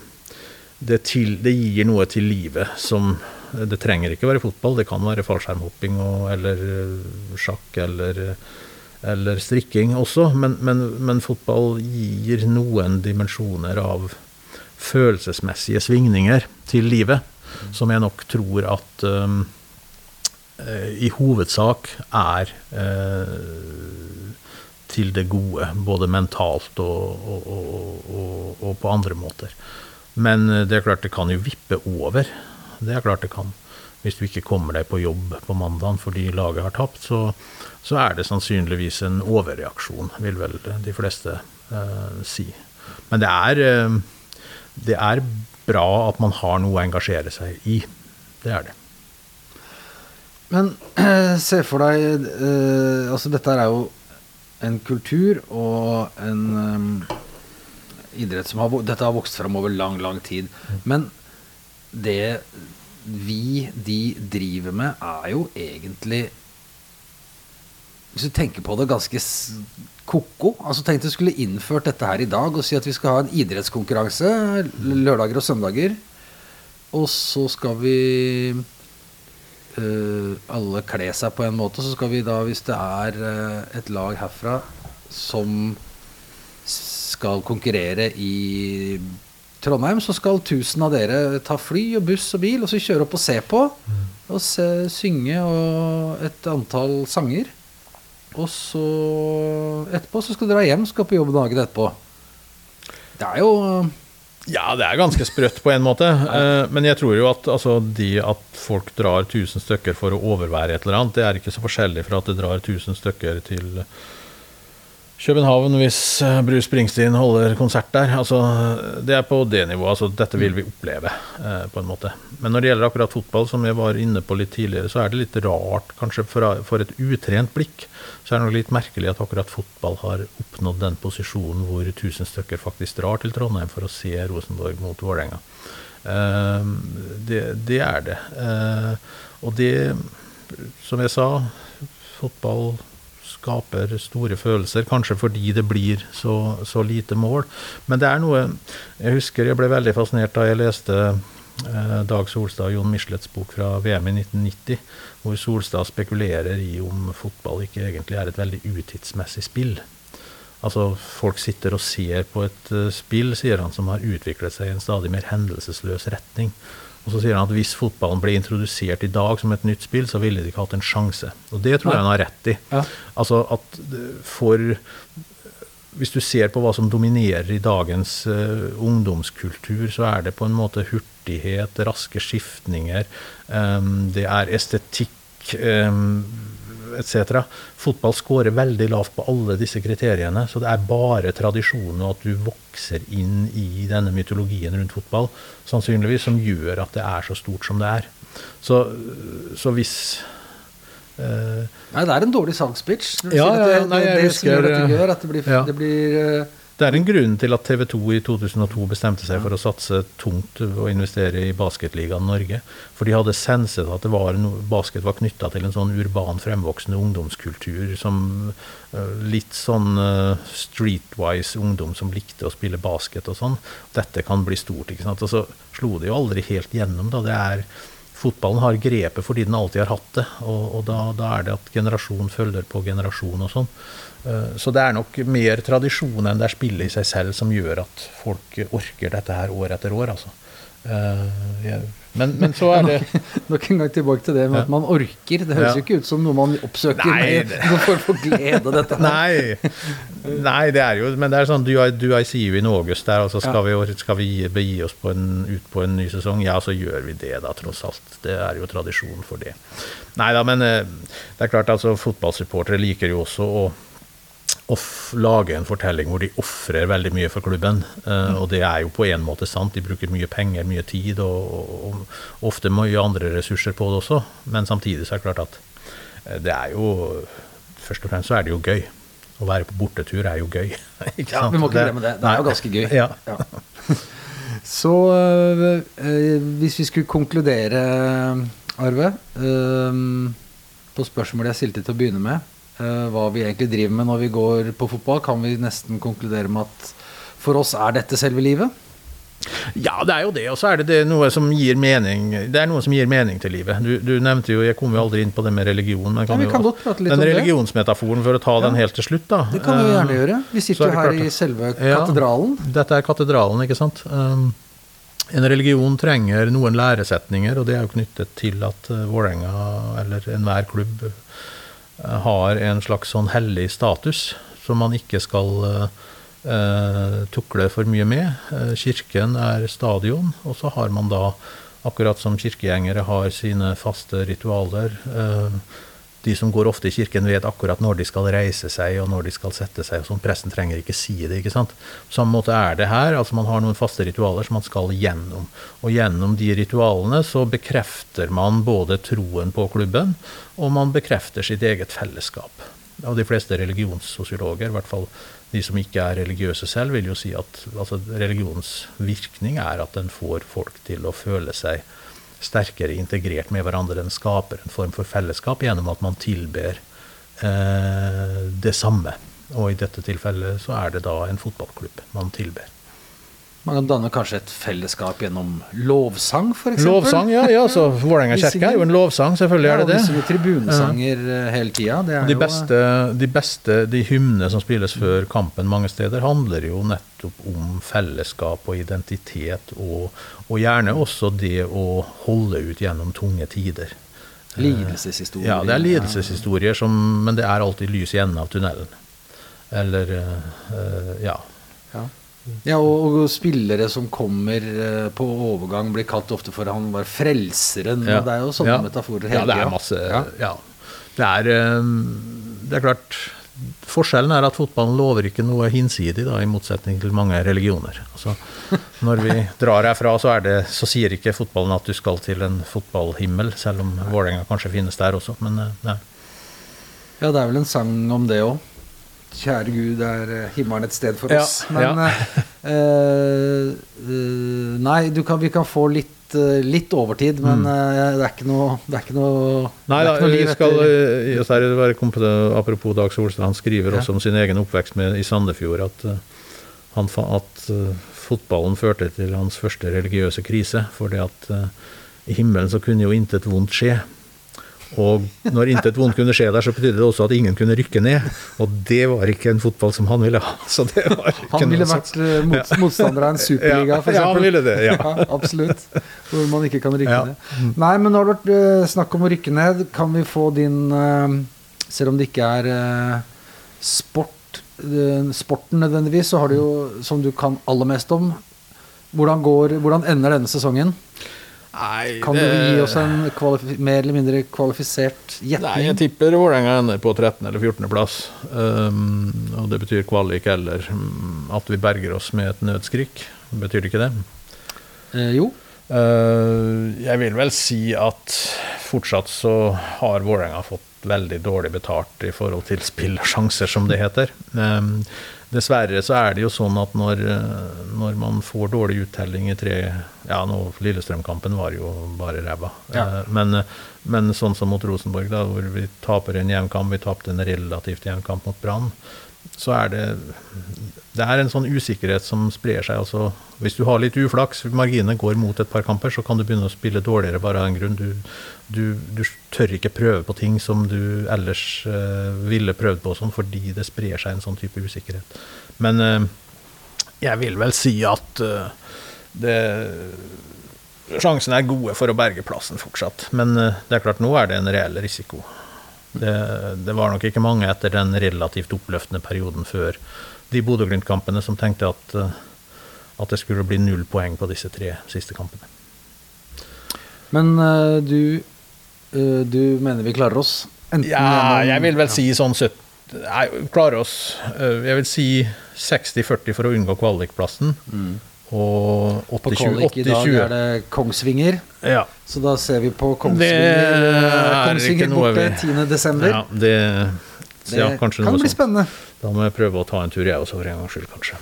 det, til, det, gir noe til livet som Det trenger ikke være fotball, det kan være fallskjermhopping og, eller sjakk eller, eller strikking også, men, men, men, fotball gir noen dimensjoner av følelsesmessige svingninger til livet som jeg nok tror at um, i hovedsak er uh, til det gode, både mentalt og, og, og, og, på andre måter. Men det er klart det kan jo vippe over. Det er klart det kan. Hvis du ikke kommer deg på jobb på mandagen fordi laget har tapt, så, så er det sannsynligvis en overreaksjon, vil vel de fleste eh, si. Men det er, uh, det er bra at man har noe å engasjere seg i. Det er det. Men eh, se for deg eh, Altså, dette er jo en kultur og en um, idrett som har Dette har vokst fram over lang, lang tid. Men det vi, de, driver med, er jo egentlig Hvis du tenker på det, ganske ko-ko. Altså Tenk du skulle innført dette her i dag og si at vi skal ha en idrettskonkurranse lørdager og søndager. Og så skal vi uh, alle kle seg på en måte. Så skal vi da, hvis det er uh, et lag herfra som skal konkurrere i Trondheim, så skal 1000 av dere ta fly og buss og bil og så kjøre opp og se på. Mm. Og se, synge og et antall sanger. Og så etterpå så skal du dra hjem, skal på jobb dagen etterpå. Det er jo Ja, det er ganske sprøtt på en måte. Eh, men jeg tror jo at altså, de at folk drar 1000 stykker for å overvære et eller annet, det er ikke så forskjellig fra at det drar 1000 stykker til København hvis eh, Bruce Springsteen holder konsert der. Altså, det er på det nivået. Altså, dette vil vi oppleve, eh, på en måte. Men når det gjelder akkurat fotball, som jeg var inne på litt tidligere, så er det litt rart, kanskje for, for et utrent blikk, så er det nok litt merkelig at akkurat fotball har oppnådd den posisjonen hvor 1000 stykker faktisk drar til Trondheim for å se Rosenborg mot Vålerenga. Eh, det, det, er det. Eh, og det, som jeg sa, fotball skaper store følelser, kanskje fordi det blir så, så, lite mål. Men det er noe Jeg husker jeg ble veldig fascinert da jeg leste eh, Dag Solstad og Jon Michelets bok fra VM i 1990, hvor Solstad spekulerer i om fotball ikke egentlig er et veldig utidsmessig spill. Altså, Folk sitter og ser på et uh, spill, sier han, som har utviklet seg i en stadig mer hendelsesløs retning. Og så sier han at hvis fotballen ble introdusert i dag som et nytt spill, så ville de ikke hatt en sjanse. Og det tror jeg han har rett i. Ja. Altså at for Hvis du ser på hva som dominerer i dagens uh, ungdomskultur, så er det på en måte hurtighet, raske skiftninger, um, det er estetikk. Um, etc. Fotball scorer veldig lavt på alle disse kriteriene, så det er bare tradisjonen og at du vokser inn i denne mytologien rundt fotball, sannsynligvis, som gjør at det er så stort som det er. Så, så hvis uh, Nei, det er en dårlig salgspitch. Ja, ja, det, nei, det, det som gjør at det gjør at det blir, ja. det blir uh, det er en grunn til at TV 2 i 2002 bestemte seg for å satse tungt og investere i Basketligaen Norge. For de hadde senset at var no, basket var knytta til en sånn urban, fremvoksende ungdomskultur. som uh, Litt sånn uh, streetwise ungdom som likte å spille basket og sånn. Dette kan bli stort. ikke sant? Og så slo det jo aldri helt gjennom. da, det er Fotballen har grepet fordi den alltid har hatt det, og, og da, da, er det at generasjon følger på generasjon og sånn. Eh, så det er nok mer tradisjon enn det er spillet i seg selv som gjør at folk orker dette her år etter år. altså. Uh, men, men, så er det Nok en gang tilbake til det med at man orker. Det høres jo ikke ut som noe man oppsøker Nei, med for å få glede. dette Nei. Nei, det er jo Men det er sånn Du do I see in August der, altså skal, vi, skal vi begi oss på en, ut på en ny sesong? Ja, så gjør vi det, da, tross alt. Det er jo tradisjon for det. Nei da, men uh, det er klart, altså fotballsupportere liker jo også å off, lage en fortelling hvor de ofrer veldig mye for klubben. Uh, og det er jo på en måte sant. De bruker mye penger, mye tid og, og, og ofte mye andre ressurser på det også. Men samtidig så er det klart at uh, det er jo Først og fremst så er det jo gøy. Å være på bortetur er jo gøy. ja, vi må ikke glemme det. Det er jo ganske gøy. Ja. ja. Så øh, hvis vi skulle konkludere, Arve, øh, på spørsmålet jeg stilte til å begynne med hva vi egentlig driver med når vi går på fotball, kan vi nesten konkludere med at for oss er dette selve livet. Ja, det er jo det. Og så er det, det, noe som gir mening Det er noe som gir mening til livet. Du, du nevnte jo, Jeg kom jo aldri inn på det med religion. Men kan ja, vi kan jo, den religionsmetaforen, for å ta ja. den helt til slutt, da. Det kan vi gjerne gjøre. Vi sitter jo her i selve katedralen. Ja, dette er katedralen, ikke sant. Um, en religion trenger noen læresetninger, og det er jo knyttet til at uh, Vålerenga, eller enhver klubb, Eh, har en slags sånn hellig status som man ikke skal uh, tukle for mye med. Uh, kirken er stadion, og så har man da, akkurat som kirkegjengere har sine faste ritualer uh, de som går ofte i kirken, vet akkurat når de skal reise seg og når de skal sette seg. og sånn. Presten trenger ikke si det. ikke sant? På samme måte er det her. altså Man har noen faste ritualer som man skal gjennom. Og gjennom de ritualene så bekrefter man både troen på klubben, og man bekrefter sitt eget fellesskap. Og de fleste religionssosiologer, i hvert fall de som ikke er religiøse selv, vil jo si at altså, religionens virkning er at den får folk til å føle seg sterkere integrert med hverandre. Den skaper en form for fellesskap gjennom at man tilber eh, det samme. Og i dette tilfellet så er det da en fotballklubb man tilber. Man kan danne kanskje et fellesskap gjennom lovsang, f.eks.? Lovsang, ja. ja så Vålerenga kirke er jo en lovsang, selvfølgelig er det det. Ja, og tribunesanger ja. Eh, hele tida. De beste, de beste, de hymnene som spilles før kampen mange steder, handler jo nettopp om fellesskap og identitet, og, og gjerne også det å holde ut gjennom tunge tider. Lidelseshistorier. Ja, det er lidelseshistorier, som, men det er alltid lys i enden av tunnelen. Eller, uh, ja. ja. Ja, og, og, spillere som kommer uh, på overgang, blir kalt ofte for han var frelseren. Ja. Det er jo sånne ja. metaforer hele tida. Ja, det er masse ja. Det, er, um, det er klart Forskjellen er at fotballen lover ikke noe hinsidig, da, i motsetning til mange religioner. Altså, når vi drar herfra, så, det, så, sier ikke fotballen at du skal til en fotballhimmel, selv om Vålerenga kanskje finnes der også, men uh, nei. Ja, det er vel en sang om det òg. Kjære Gud, er eh, himmelen et sted for ja, oss. Men ja. eh, uh, Nei, kan, vi kan få litt, uh, litt overtid, men mm. det er ikke noe, det er ikke noe Nei da, vi skal etter. være Apropos Dag Solstad, han skriver også om sin egen oppvekst med, i Sandefjord, at, han, at fotballen førte til hans første religiøse krise. fordi at eh, i himmelen så kunne jo intet vondt skje. Og når intet vondt kunne skje der, så betydde det også at ingen kunne rykke ned. Og det var ikke en fotball som han ville ha. Så det var ikke Han ville vært eh, mot, motstander av en superliga, f.eks. ja, han ville det, ja. absolutt. Hvor man ikke kan rykke Ja. ned. Nei, men nå har det vært eh, snakk om å rykke ned. Kan vi få din eh, Selv om det ikke er sport, sporten nødvendigvis, så har du jo, som du kan aller mest om Hvordan, går, hvordan ender denne sesongen? Nei, Kan du gi oss en mer eller mindre kvalifisert Nei, jeg tipper Vålerenga ender på 13. eller 14. plass. Um, og det betyr kvalik eller mm, at vi berger oss med et nødskrik. Betyr det ikke det? Eh, jo. Uh, jeg vil vel si at fortsatt så har Vålerenga fått veldig dårlig betalt i forhold til spillersjanser, som det heter. Um, dessverre så er det jo sånn at når, uh, når man får dårlig uttelling i tre Ja, nå Lillestrøm-kampen var jo bare ræva. Ja. Uh, men, men sånn som mot Rosenborg, da, hvor vi taper en jevnkamp, vi tapte en relativt jevnkamp mot Brann, så er det det er en sånn usikkerhet som sprer seg. altså Hvis du har litt uflaks, marginene går mot et par kamper, så kan du begynne å spille dårligere bare av den grunn. Du, du, du tør ikke prøve på ting som du ellers uh, ville prøvd på, sånn, fordi det sprer seg en sånn type usikkerhet. Men uh, jeg vil vel si at uh, det Sjansene er gode for å berge plassen fortsatt, men det er klart nå er det en reell risiko. Det, det var nok ikke mange etter den relativt oppløftende perioden før de Bodø-Glimt-kampene som tenkte at, at det skulle bli null poeng på disse tre siste kampene. Men du, du mener vi klarer oss? Enten Ja, gjennom- jeg vil vel Ja. si sånn 70 Nei, klarer oss eh, Jeg vil si 60-40 for å unngå kvalikplassen. Og På 80-20. kvalik i dag er det Kongsvinger, Ja. så da ser vi på Kongsvinger, eh, er Kongsvinger borte vi- 10. desember. ja, det, det ja, kan bli sånt. spennende. Da må jeg prøve å ta en tur, jeg også, for en gangs skyld, kanskje.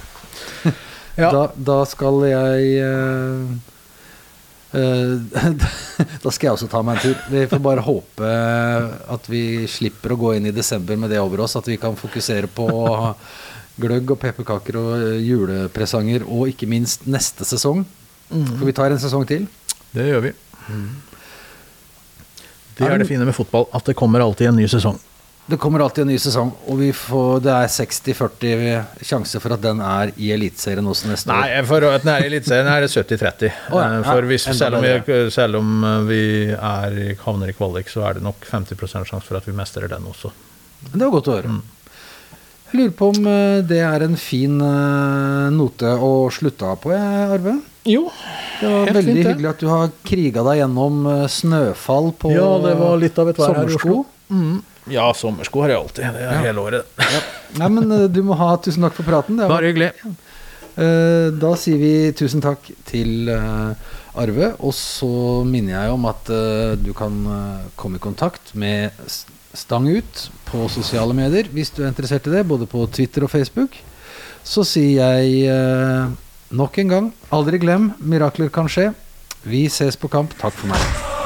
Ja. Da, da skal jeg eh, eh, Da skal jeg også ta meg en tur. Vi får bare håpe at vi slipper å gå inn i desember med det over oss. At vi kan fokusere på gløgg og pepperkaker og eh, julepresanger, og ikke minst neste sesong. For vi tar en sesong til. Det gjør vi. Det er det fine med fotball, at det kommer alltid en ny sesong. Det kommer alltid en ny sesong, og vi får, det er 60-40 sjanse for at den er i Eliteserien også neste år. Nei, for at den er i Eliteserien er det 70-30. Oh, ja, Eh, For ja, selv, om vi, selv om eh, vi er, i- havner i kvalik, så er det nok 50% sjanse for at vi mestrer den også. Det var godt å høre. Jeg lurer på om eh, det er en fin note å slutte av på, Arve. Jo, Det var Helt veldig fint, hyggelig at du har kriga deg gjennom snøfall på Ja, det var litt av et vær her i sommersko. Oslo. Mm. Ja, sommersko har jeg alltid. Det er hele året. Nei, men eh, du må ha tusen takk for praten. Det Bare hyggelig. Eh, da sier vi tusen takk til eh, Arve, og så minner jeg om at du kan komme i kontakt med Stang ut på sosiale medier hvis du er interessert i det, både på Twitter og Facebook. Så sier jeg nok en gang, aldri glem, mirakler kan skje. Vi ses på kamp. Takk for meg.